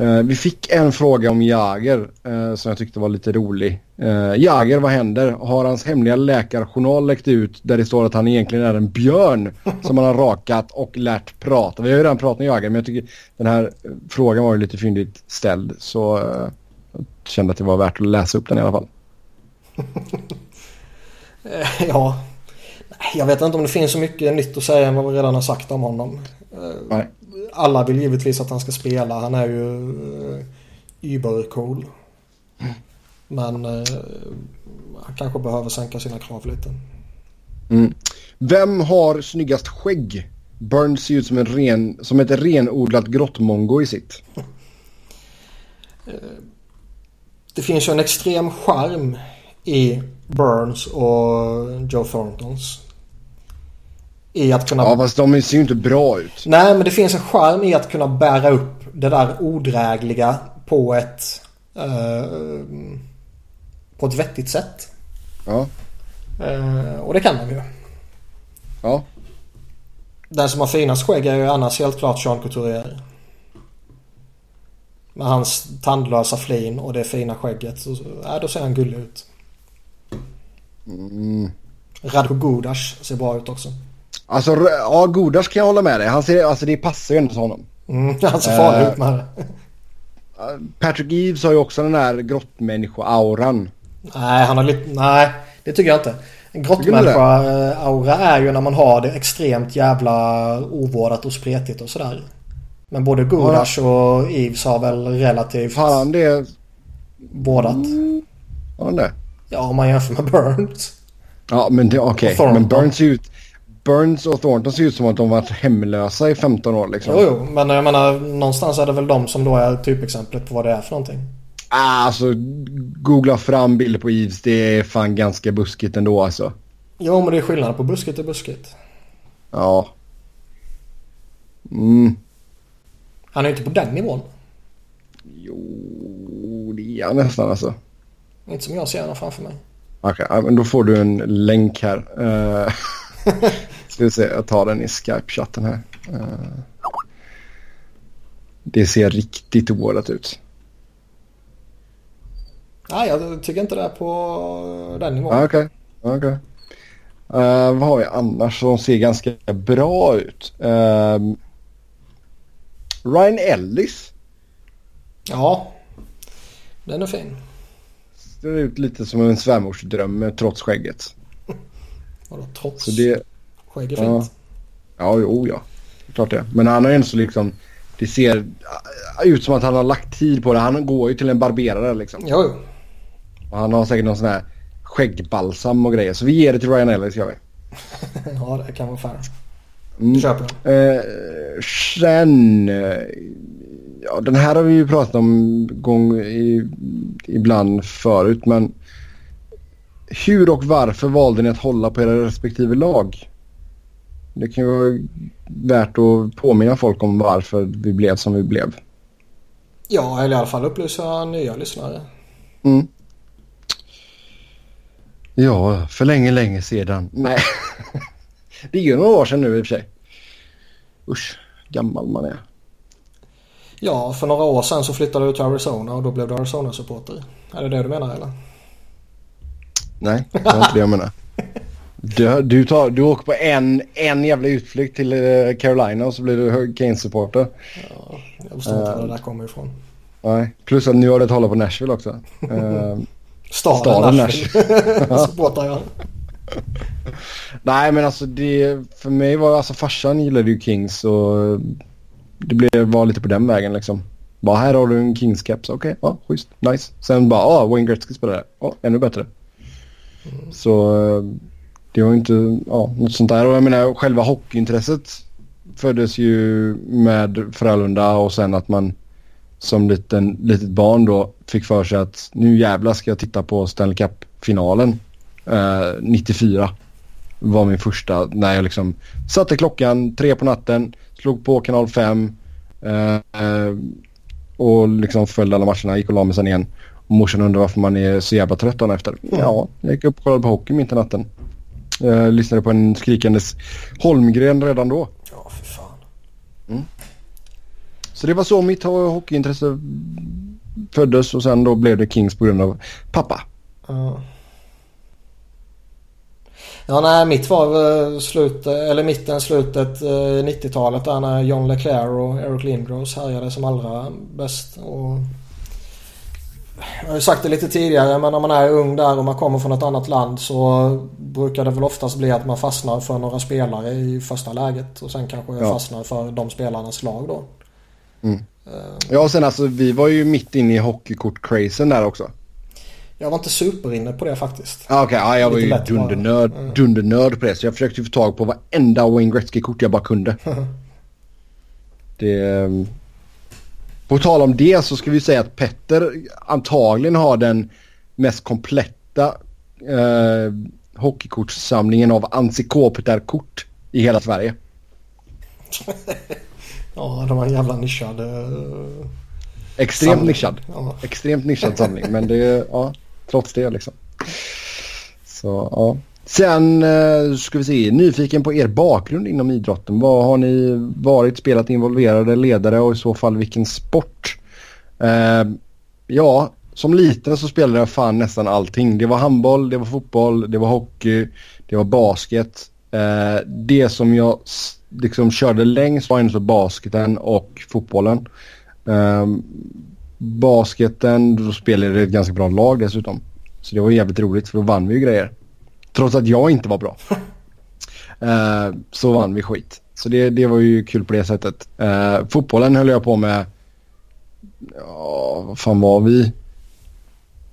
Speaker 1: Uh, vi fick en fråga om Jager uh, som jag tyckte var lite rolig. Uh, Jager, vad händer? Har hans hemliga läkarjournal läckt ut där det står att han egentligen är en björn <laughs> som han har rakat och lärt prata? Vi har ju redan pratat med Jager men jag tycker den här frågan var ju lite fyndigt ställd så kände att det var värt att läsa upp den i alla fall. <laughs>
Speaker 2: ja, jag vet inte om det finns så mycket nytt att säga än vad vi redan har sagt om honom.
Speaker 1: Nej
Speaker 2: alla vill givetvis att han ska spela. Han är ju uh, übercool. Mm. Men uh, han kanske behöver sänka sina krav lite.
Speaker 1: Mm. Vem har snyggast skägg? Burns ser ut som, en ren, som ett renodlat grottmongo i sitt. <laughs>
Speaker 2: Det finns ju en extrem charm i Burns och Joe Thorntons. I att kunna...
Speaker 1: Ja fast de ser ju inte bra ut.
Speaker 2: Nej men det finns en charm i att kunna bära upp det där odrägliga på ett... Uh, på ett vettigt sätt.
Speaker 1: Ja.
Speaker 2: Uh, och det kan de ju.
Speaker 1: Ja.
Speaker 2: Den som har finast skägg är ju annars helt klart Sean Couturier. Med hans tandlösa flin och det fina skägget. Så, äh, då ser han gullig ut.
Speaker 1: Mm.
Speaker 2: Radko Gudas ser bra ut också.
Speaker 1: Alltså ja, Godas kan jag hålla med dig. Han ser, alltså det passar ju inte honom.
Speaker 2: Mm, <laughs> han ser farlig ut med det.
Speaker 1: Patrick Eves har ju också den där grottmännisko-auran.
Speaker 2: Nej, han har lite... Nej, det tycker jag inte. En grottmänniska-aura är ju när man har det extremt jävla ovårdat och spretigt och sådär. Men både Godas ja. och Eves har väl relativt...
Speaker 1: Fan det...
Speaker 2: Vårdat.
Speaker 1: Har han det?
Speaker 2: Ja, om man jämför med Burns.
Speaker 1: Ja, men det okej. Okay. Men Burns ser ut... Burns och Thornton ser ut som att de varit hemlösa i 15 år liksom.
Speaker 2: Jo, jo, men jag menar någonstans är det väl de som då är typexemplet på vad det är för någonting.
Speaker 1: Ah, alltså, googla fram bilder på Eves. Det är fan ganska buskigt ändå alltså.
Speaker 2: Jo, men det är skillnad på buskigt och buskigt.
Speaker 1: Ja. Mm.
Speaker 2: Han är inte på den nivån.
Speaker 1: Jo, det är han nästan alltså.
Speaker 2: Inte som jag ser honom framför mig.
Speaker 1: Okej, okay, men då får du en länk här. Uh... <laughs> Ska vi se, jag tar den i Skype-chatten här. Uh, det ser riktigt ovårdat ut.
Speaker 2: Nej, jag tycker inte det är på den nivån.
Speaker 1: Ah, okej, okay. okay. Uh, vad har vi annars som ser ganska bra ut? Uh, Ryan Ellis.
Speaker 2: Ja, den är fin.
Speaker 1: Ser ut lite som en svärmorsdröm trots skägget. <laughs>
Speaker 2: Vadå trots? Så det, Skägg är fint.
Speaker 1: Ja, ja jo ja. Klart det. Men han har ju så liksom. Det ser ut som att han har lagt tid på det. Han går ju till en barberare liksom.
Speaker 2: Jo, jo.
Speaker 1: Och han har säkert någon sån här skäggbalsam och grejer. Så vi ger det till Ryan Ellis gör vi. <laughs>
Speaker 2: ja det kan vara fair.
Speaker 1: Mm.
Speaker 2: Köper
Speaker 1: den. Eh, sen. Ja den här har vi ju pratat om gång i, ibland förut men hur och varför valde ni att hålla på era respektive lag? Det kan ju vara värt att påminna folk om varför vi blev som vi blev.
Speaker 2: Ja, eller i alla fall upplysa nya lyssnare.
Speaker 1: Mm. Ja, för länge, länge sedan. Nej, <laughs> det är ju några år sedan nu i och för sig. Usch, gammal man är.
Speaker 2: Ja, för några år sedan så flyttade du till Arizona och då blev du Arizona-supporter. Är det det du menar eller?
Speaker 1: Nej, det var inte det jag menar. Du, du, tar, du åker på en, en jävla utflykt till eh, Carolina och så blir du Hurricane-supporter.
Speaker 2: Ja, jag förstår inte var det där kommer ifrån.
Speaker 1: Nej, plus att nu har du ett hålla på Nashville också. Uh,
Speaker 2: Staden, Staden Nashville. <laughs> supportar jag. <laughs>
Speaker 1: Nej men alltså det, för mig var alltså farsan gillade ju Kings och det blev, var lite på den vägen liksom. Bara här har du en Kings caps, okej, okay, ja schysst, nice. Sen bara, ja Wayne Gretzky spelar där, ja ännu bättre. Mm. Så det var inte, ja något sånt där och jag menar själva hockeyintresset föddes ju med Frölunda och sen att man som liten, litet barn då fick för sig att nu jävlar ska jag titta på Stanley Cup-finalen eh, 94 var min första när jag liksom satte klockan tre på natten, slog på kanal 5 eh, och liksom följde alla matcherna, gick och la mig sen igen. Och morsan undrade varför man är så jävla trött dagen efter. Mm. Ja, jag gick upp och kollade på hockey mitt i natten. Jag lyssnade på en skrikandes Holmgren redan då.
Speaker 2: Ja, för fan.
Speaker 1: Mm. Så det var så mitt hockeyintresse föddes och sen då blev det Kings på grund av pappa.
Speaker 2: Uh. Ja, nej, mitt var slut, eller mitten, slutet 90-talet där när John Leclerc och Eric Lindros härjade som allra bäst. Och jag har ju sagt det lite tidigare men när man är ung där och man kommer från ett annat land så brukar det väl oftast bli att man fastnar för några spelare i första läget och sen kanske ja. fastnar för de spelarnas lag då.
Speaker 1: Mm. Ja och sen alltså vi var ju mitt inne i hockeykort-crazen där också.
Speaker 2: Jag var inte superinne på det faktiskt.
Speaker 1: Ah, Okej, okay, ah, jag var ju dundernörd, mm. dundernörd på det. Så jag försökte få tag på varenda Wayne Gretzky-kort jag bara kunde. <laughs> det... Ehm, på tal om det så ska vi säga att Petter antagligen har den mest kompletta eh, hockeykortssamlingen av encyklopediakort i hela Sverige. <laughs>
Speaker 2: ja, de var jävla nischad... Uh,
Speaker 1: Extremt nischad. Ja. Extremt nischad samling. Men det är, ja trots det liksom. Så ja. Sen eh, ska vi se, nyfiken på er bakgrund inom idrotten. Vad har ni varit, spelat, involverade, ledare och i så fall vilken sport? Eh, ja, som liten så spelade jag fan nästan allting. Det var handboll, det var fotboll, det var hockey, det var basket. Eh, det som jag liksom körde längst var ändå basketen och fotbollen. Eh, basketen, då spelade jag ett ganska bra lag dessutom. Så det var jävligt roligt för då vann vi ju grejer. Trots att jag inte var bra. uh, <laughs> så vann vi skit. Så det, det var ju kul på det sättet. Uh, fotbollen höll jag på med. Ja, vad fan var vi?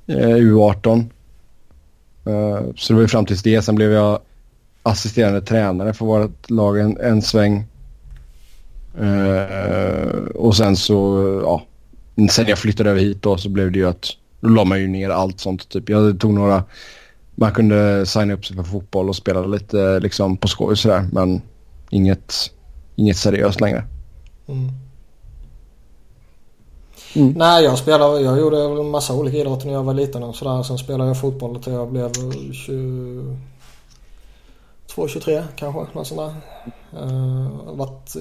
Speaker 1: Uh, U18. så det var ju fram tills det. Sen blev jag assisterande tränare för vårt lag en, en sväng. och sen så, ja. Sen jag flyttade över hit då så blev det ju att då la man ju ner allt sånt. Typ. Jag tog några... Man kunde signa upp sig för fotboll och spela lite liksom, på skoj sådär. Men inget, inget seriöst längre. Mm.
Speaker 2: Mm. Nej, jag spelade, jag gjorde en massa olika idrotter när jag var liten och sådär. Sen spelade jag fotboll till jag blev 22, 23 kanske. Något sånt där. Uh, varit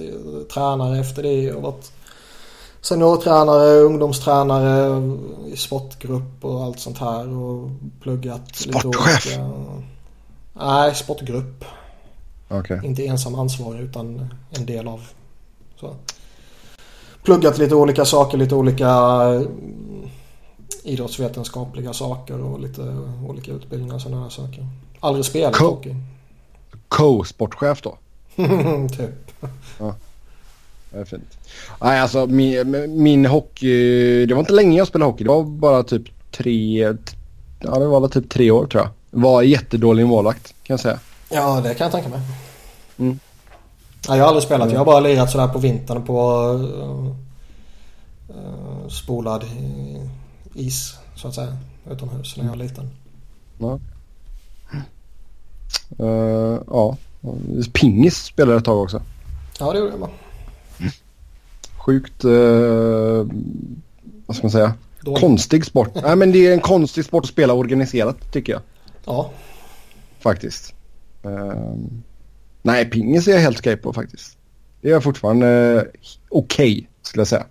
Speaker 2: tränare efter det och varit seniortränare, ungdomstränare i sportgrupp och allt sånt här och pluggat
Speaker 1: Sportchef?
Speaker 2: Lite olika... Nej, sportgrupp.
Speaker 1: Okay.
Speaker 2: Inte ensam ansvarig utan en del av. Så. Pluggat lite olika saker, lite olika mm, idrottsvetenskapliga saker och lite olika utbildningar och sådana saker. Aldrig spelat Co hockey.
Speaker 1: Co-sportchef då? <laughs>
Speaker 2: typ.
Speaker 1: Ja. Det är fint. Nej, alltså min, min hockey... Det var inte länge jag spelade hockey. Det var bara typ tre... Ja, det var typ tre år tror jag. Var jättedålig målvakt kan jag säga.
Speaker 2: Ja, det kan jag tänka mig. Mm. Ja, jag har aldrig spelat. Jag har bara lirat sådär på vintern på uh, spolad is så att säga. Utomhus när jag var liten.
Speaker 1: Ja. Uh, ja. Pingis spelade jag ett tag också.
Speaker 2: Ja, det gjorde jag bara
Speaker 1: sjukt, eh, vad ska man säga, Dålig. konstig sport. <laughs> Nej men det är en konstig sport att spela organiserat tycker jag.
Speaker 2: Ja.
Speaker 1: Faktiskt. Eh, nej, pingis är jag helt okej på faktiskt. Det är jag fortfarande eh, okej okay, skulle jag säga.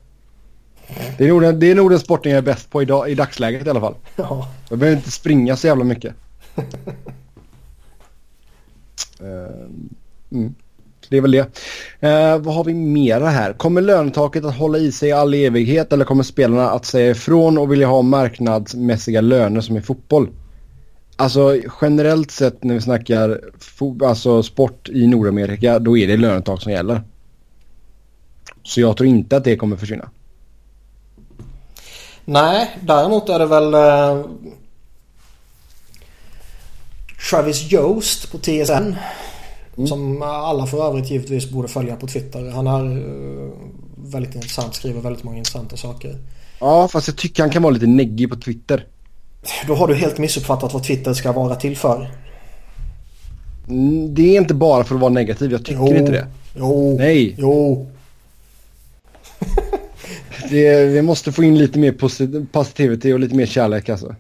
Speaker 1: Det är, nog den, det är nog den sporten jag är bäst på idag, i dagsläget i alla fall. <laughs>
Speaker 2: Ja.
Speaker 1: Jag behöver inte springa så jävla mycket. <laughs> mm. Det är väl det. Eh, vad har vi mera här? Kommer lönetaket att hålla i sig i all evighet eller kommer spelarna att säga ifrån och vilja ha marknadsmässiga löner som i fotboll? Alltså generellt sett när vi snackar alltså, sport i Nordamerika då är det lönetak som gäller. Så jag tror inte att det kommer försvinna.
Speaker 2: Nej, däremot är det väl eh, Travis Jost på TSN. Mm. Som alla för övrigt givetvis borde följa på Twitter. Han är uh, väldigt intressant, skriver väldigt många intressanta saker.
Speaker 1: Ja, fast jag tycker han kan vara lite neggig på Twitter.
Speaker 2: Då har du helt missuppfattat vad Twitter ska vara till för.
Speaker 1: Mm, det är inte bara för att vara negativ, jag tycker jo, inte det.
Speaker 2: Jo,
Speaker 1: Nej.
Speaker 2: Jo. <laughs>
Speaker 1: det, vi måste få in lite mer positivitet och lite mer kärlek alltså.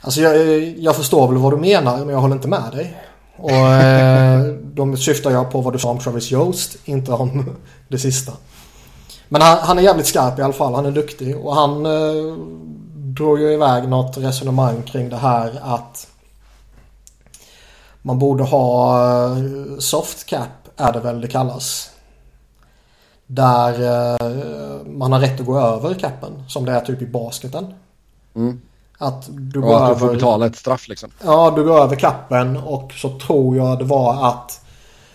Speaker 2: Alltså jag, jag förstår väl vad du menar men jag håller inte med dig. Och eh, <laughs> de syftar jag på vad du sa om Travis Jost, inte om <laughs> det sista. Men han, han, är jävligt skarp i alla fall, han är duktig och han eh, drog ju iväg något resonemang kring det här att man borde ha eh, soft cap är det väl det kallas. Där eh, man har rätt att gå över capen som det är typ i basketen.
Speaker 1: Mm.
Speaker 2: Att du
Speaker 1: går att över... du får betala ett straff liksom.
Speaker 2: Ja, du går över kappen och så tror jag det var att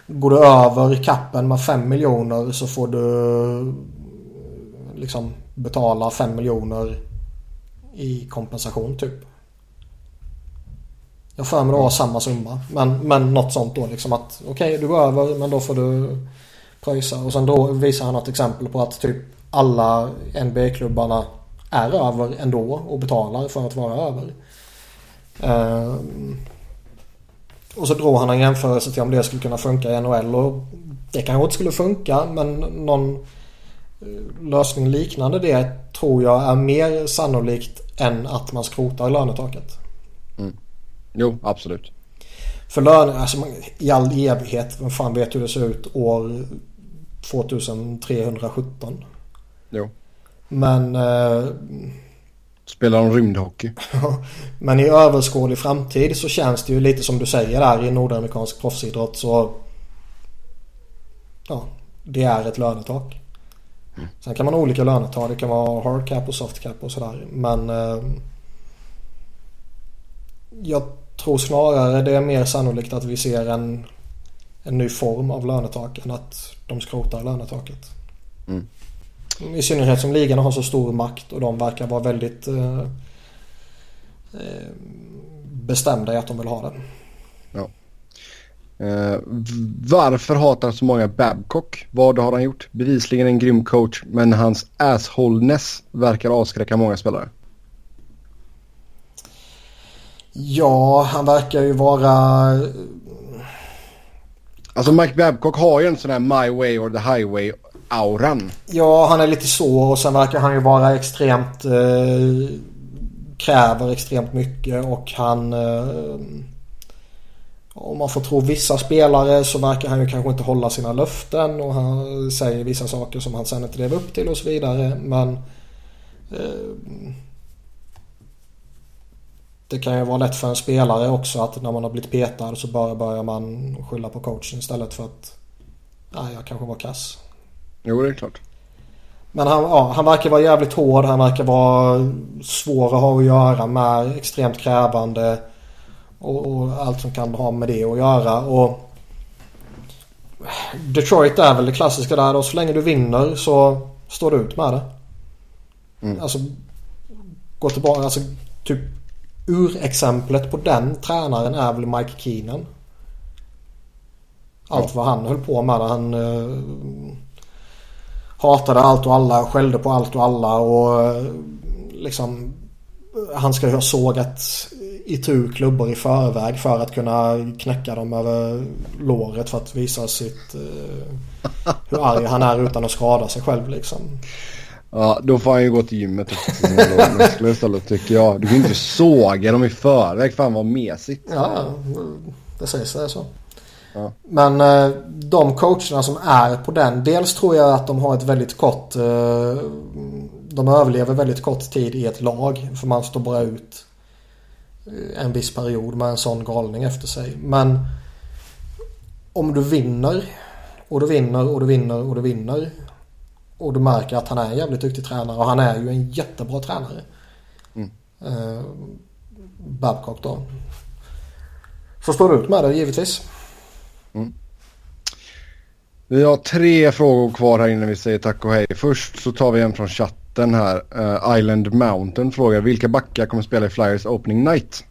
Speaker 2: går du över kappen med 5 miljoner så får du liksom betala 5 miljoner i kompensation typ. Jag för mig det var samma summa. Men, men något sånt då liksom att okej okay, du går över men då får du pröjsa. Och sen då visar han ett exempel på att typ alla NBA-klubbarna är över ändå och betalar för att vara över. Um, och så drog han en jämförelse till om det skulle kunna funka i NHL och det kanske inte skulle funka men någon eh, lösning liknande det tror jag är mer sannolikt än att man skrotar lönetaket.
Speaker 1: Mm. Jo, absolut.
Speaker 2: För lön, alltså i all evighet, vem fan vet hur det ser ut år 2317?
Speaker 1: Jo.
Speaker 2: Men... Eh,
Speaker 1: Spelar de rymdhockey?
Speaker 2: men i överskådlig framtid så känns det ju lite som du säger där i nordamerikansk proffsidrott så... Ja, det är ett lönetak. Mm. Sen kan man ha olika lönetak. Det kan vara hard cap och soft cap och sådär. Men... Eh, jag tror snarare det är mer sannolikt att vi ser en, en ny form av lönetak än att de skrotar lönetaket.
Speaker 1: Mm.
Speaker 2: I synnerhet som ligan har så stor makt och de verkar vara väldigt eh, eh, bestämda i att de vill ha den.
Speaker 1: Ja. Eh, varför hatar så många Babcock? Vad har han gjort? Bevisligen en grym coach men hans assholeness verkar avskräcka många spelare.
Speaker 2: Ja, han verkar ju vara...
Speaker 1: Alltså Mike Babcock har ju en sån här My Way or the Highway auran.
Speaker 2: Ja, han är lite så och sen verkar han ju vara extremt... Eh, kräver extremt mycket och han... Eh, om man får tro vissa spelare så verkar han ju kanske inte hålla sina löften och han säger vissa saker som han sen inte lever upp till och så vidare. Men... Eh, det kan ju vara lätt för en spelare också att när man har blivit petad så bara börjar man skylla på coachen istället för att... Nej, jag kanske var kass.
Speaker 1: Jo, det är klart.
Speaker 2: Men han, ja, han verkar vara jävligt hård. Han verkar vara svår att ha att göra med. Extremt krävande. Och, och, allt som kan ha med det att göra. Och Detroit är väl det klassiska där då. Så länge du vinner så står du ut med det. Mm. Alltså gå tillbaka. Alltså typ urexemplet på den tränaren är väl Mike Keenan. Allt vad han höll på med. Han uh, hatade allt och alla, skällde på allt och alla och uh, liksom han ska ju ha sågat itu klubbor i förväg för att kunna knäcka dem över låret för att visa sitt uh, hur arg han är utan att skada sig själv liksom.
Speaker 1: Ja, då får han ju gå till gymmet och istället tycker jag. Du kan inte såga dem i förväg. Fan vad mesigt.
Speaker 2: Ja, det sägs det så. Ja. Men eh, de coacherna som är på den. Dels tror jag att de har ett väldigt kort. Eh, de överlever väldigt kort tid i ett lag. För man står bara ut en viss period med en sån galning efter sig. Men om du vinner och du vinner och du vinner och du vinner och du märker att han är en jävligt duktig tränare och han är ju en jättebra tränare. Mm. Eh, Babcock då. Så står du ut med det givetvis. Mm.
Speaker 1: Vi har tre frågor kvar här innan vi säger tack och hej. Först så tar vi en från chatten här. Uh, Island Mountain frågar vilka backar kommer spela i Flyers opening night?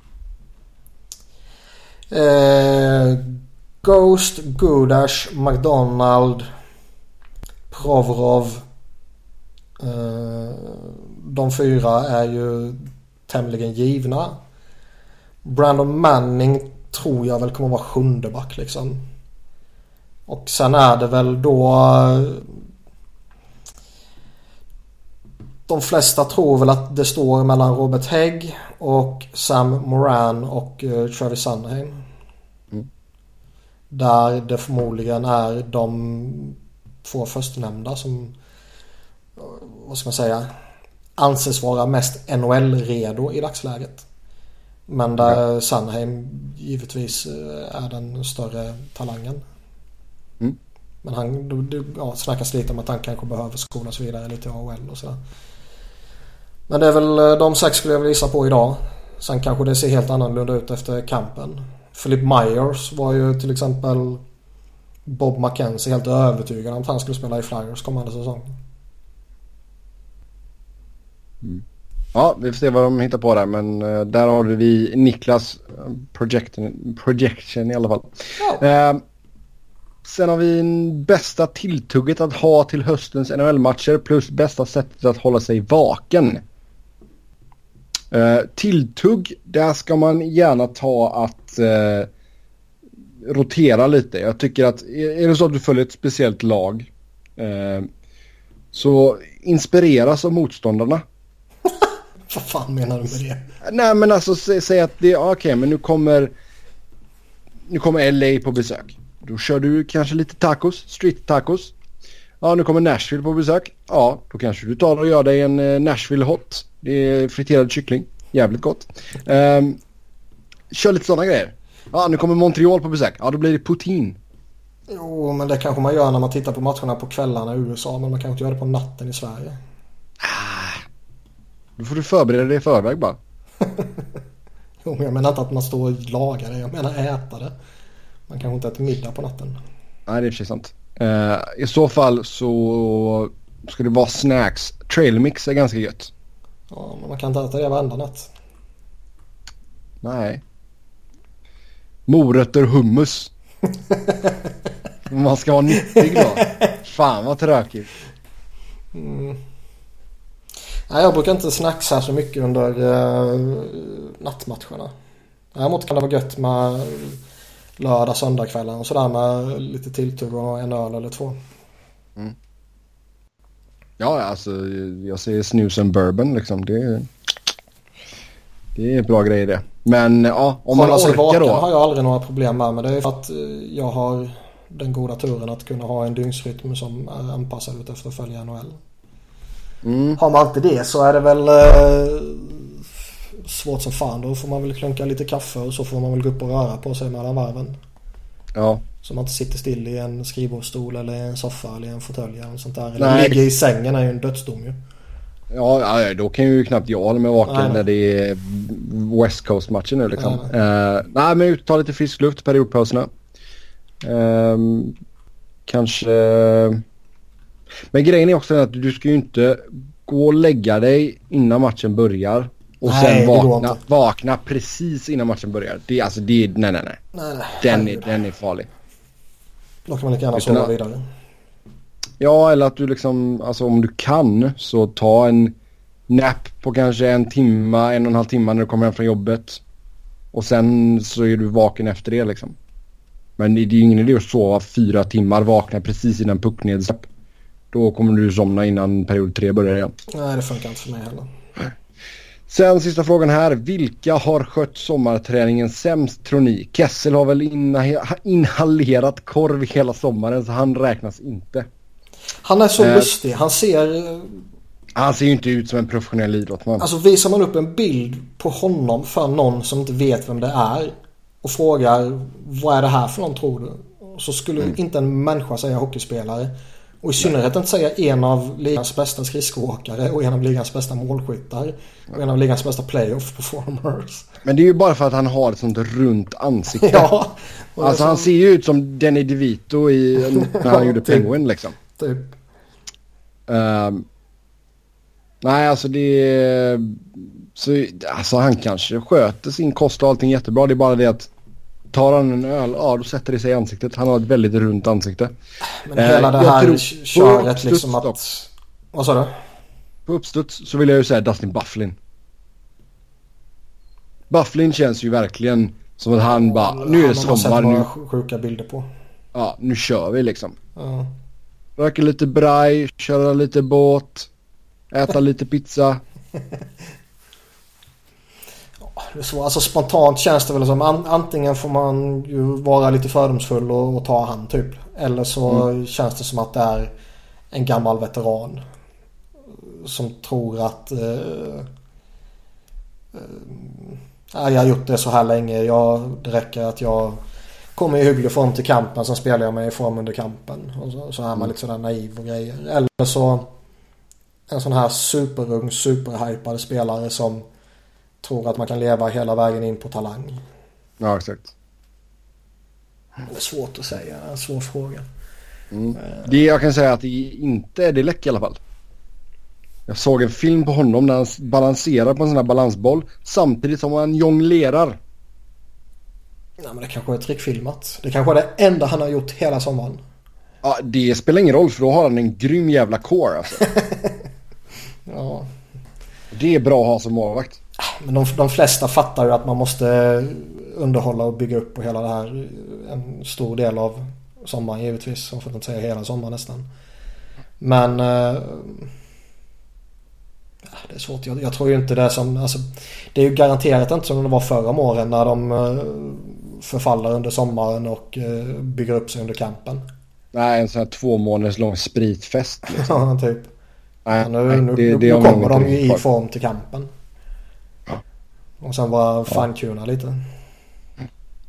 Speaker 2: Uh, Ghost, Gudash, McDonald, Provorov. Uh, de fyra är ju tämligen givna. Brandon Manning tror jag väl kommer vara sjunde back liksom. Och sen är det väl då... De flesta tror väl att det står mellan Robert Hägg och Sam Moran och uh, Travis Sunheim. Mm. Där det förmodligen är de två förstnämnda som... Vad ska man säga? Anses vara mest NHL-redo i dagsläget. Men där ja. Sandheim givetvis eh, är den större talangen. Mm. Men han, det ja, snackas lite om att han kanske behöver skolas vidare lite i AHL och sådär. Men det är väl eh, de sex skulle jag vilja gissa på idag. Sen kanske det ser helt annorlunda ut efter kampen. Philip Myers var ju till exempel Bob McKenzie helt övertygad om att han skulle spela i Flyers kommande säsong.
Speaker 1: Mm. Ja, vi får se vad de hittar på där. Men uh, där har vi Niklas uh, projection, projection i alla fall. Oh. Uh, sen har vi bästa tilltugget att ha till höstens NHL-matcher plus bästa sättet att hålla sig vaken. Uh, tilltugg, där ska man gärna ta att uh, rotera lite. Jag tycker att är det så att du följer ett speciellt lag uh, så inspireras av motståndarna. <laughs>
Speaker 2: Vad fan menar du med det?
Speaker 1: Nej men alltså säg, säg att det, okej okay, men nu kommer, nu kommer LA på besök. Då kör du kanske lite tacos, street tacos. Ja nu kommer Nashville på besök. Ja då kanske du tar och gör dig en eh, Nashville hot. Det är friterad kyckling. Jävligt gott. Um, kör lite sådana grejer. Ja nu kommer Montreal på besök. Ja då blir det poutine.
Speaker 2: Jo men det kanske man gör när man tittar på matcherna på kvällarna i USA. Men man kan inte göra det på natten i Sverige.
Speaker 1: Då får du förbereda dig i förväg bara. <laughs>
Speaker 2: jo, men jag menar inte att man står och lagar det. Jag menar äta det. Man kanske inte äter middag på natten.
Speaker 1: Nej, det är precis sant. Uh, I så fall så ska det vara snacks. Trailmix är ganska gött.
Speaker 2: Ja, men man kan inte äta det varenda natt.
Speaker 1: Nej. Morötter hummus. <laughs> man ska vara nyttig då. Fan vad tråkigt. Mm.
Speaker 2: Nej, jag brukar inte snacka så mycket under uh, nattmatcherna. Däremot kan det vara gött med lördag, söndagskvällen och sådär med lite tilltugg och en öl eller två. Mm.
Speaker 1: Ja, alltså jag säger snus and bourbon liksom. Det, det är bra grejer det. Men ja, om man orkar vaken då.
Speaker 2: har jag aldrig några problem med. Men det är för att eh, jag har den goda turen att kunna ha en dygnsrytm som är anpassad efter att följa NHL. Mm. Har man inte det så är det väl eh, svårt som fan. Då får man väl klunka lite kaffe och så får man väl gå upp och röra på sig mellan varven.
Speaker 1: Ja.
Speaker 2: Så man inte sitter still i en skrivbordsstol eller en soffa eller en fåtölj eller sånt där. Eller Nej. ligga i sängen är ju en dödsdom ju.
Speaker 1: Ja, då kan ju knappt jag hålla mig vaken när det är West Coast-matchen nu liksom. Nej, nej. Uh, nej men ut ta lite frisk luft periodpauserna. Uh, kanske... Men grejen är också att du ska ju inte gå och lägga dig innan matchen börjar. Och nej, sen vakna, vakna precis innan matchen börjar. Det, alltså, det nej, nej, nej. nej, nej. Den, är, den är farlig.
Speaker 2: Då kan man lika gärna sova vidare.
Speaker 1: Ja, eller att du liksom, alltså om du kan så ta en nap på kanske en timma, en och en halv timme när du kommer hem från jobbet. Och sen så är du vaken efter det liksom. Men det är ju ingen idé att sova fyra timmar vakna precis innan pucknedsläpp. Då kommer du somna innan period tre börjar igen.
Speaker 2: Nej, det funkar inte för mig heller.
Speaker 1: Sen sista frågan här. Vilka har skött sommarträningen sämst tror ni? Kessel har väl inhalerat korv hela sommaren så han räknas inte.
Speaker 2: Han är så eh, lustig. Han ser...
Speaker 1: Han ser ju inte ut som en professionell idrottsman.
Speaker 2: Alltså visar man upp en bild på honom för någon som inte vet vem det är och frågar vad är det här för någon tror du? så skulle mm. inte en människa säga hockeyspelare. Och i synnerhet inte säga en av ligans bästa skridskoåkare och en av ligans bästa målskyttar. Och en av ligans bästa playoff performers.
Speaker 1: Men det är ju bara för att han har ett sånt runt ansikte. <laughs> ja. Alltså han ser ju ut som Danny DeVito i, <laughs> när han gjorde typ. Penguin liksom. Typ. Um, nej alltså det. Så, alltså han kanske sköter sin kost och allting jättebra. Det är bara det att tar han en öl, ja då sätter det sig i ansiktet. Han har ett väldigt runt ansikte.
Speaker 2: Men hela det här köret liksom att... Då, vad sa du?
Speaker 1: På uppstuds så vill jag ju säga Dustin Bufflin. Bufflin känns ju verkligen som att han bara, nu är det sommar.
Speaker 2: nu. sjuka bilder på.
Speaker 1: Ja, nu kör vi liksom. Ja. Röka lite braj, köra lite båt, äta lite pizza. <laughs>
Speaker 2: så, alltså spontant känns det väl som an, antingen får man ju vara lite fördomsfull och, och ta han typ. Eller så mm. känns det som att det är en gammal veteran. Som tror att eh, eh, jag har gjort det så här länge. Jag, det räcker att jag kommer i hygglig form till kampen. Sen spelar jag mig i form under kampen. Och så, så är man mm. lite sådär naiv och grejer. Eller så en sån här superung, superhypad spelare som tror att man kan leva hela vägen in på talang.
Speaker 1: Ja, exakt.
Speaker 2: Det är svårt att säga. En svår fråga.
Speaker 1: Mm. Det jag kan säga att det inte är Delec i alla fall. Jag såg en film på honom när han balanserar på en sån här balansboll samtidigt som han jonglerar.
Speaker 2: Nej men det kanske är trickfilmat. Det kanske är det enda han har gjort hela sommaren.
Speaker 1: Ja, det spelar ingen roll för då har han en grym jävla core alltså. <laughs>
Speaker 2: ja.
Speaker 1: Det är bra att ha som målvakt.
Speaker 2: Men de, de flesta fattar ju att man måste underhålla och bygga upp på hela det här. En stor del av sommaren givetvis. För att inte säga hela sommaren nästan. Men... Eh, det är svårt. Jag, jag, tror ju inte det som... Alltså, det är ju garanterat inte som det var förra om åren när de eh, förfaller under sommaren och eh, bygger upp sig under kampen.
Speaker 1: Nej, en sån här två månaders lång spritfest.
Speaker 2: Liksom. <laughs> ja, typ. Nej, nu, nej, det, nu, det nu kommer de ju i form till kampen. Och sen bara fine-tuna lite.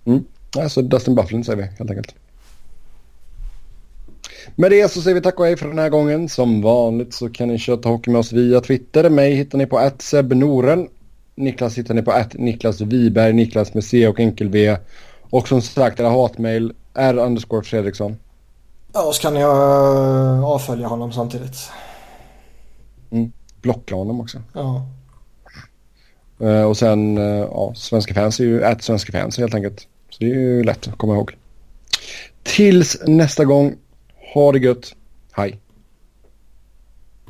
Speaker 1: Mm. Alltså Dustin Bufflin säger vi helt enkelt. Med det så säger vi tack och hej för den här gången. Som vanligt så kan ni köta hockey med oss via Twitter. Mig hittar ni på @sebnoren. Niklas hittar ni på att Niklas Wiberg, Niklas med C och enkel V. Och som sagt, era hatmail är underscore Fredriksson.
Speaker 2: Ja, så kan jag uh, avfölja honom samtidigt.
Speaker 1: Mm. Blocka honom också.
Speaker 2: Ja.
Speaker 1: Uh, och sen, uh, ja, svenska fans är ju ät svenska fans helt enkelt. Så det är ju lätt att komma ihåg. Tills nästa gång, ha det gött. Hej.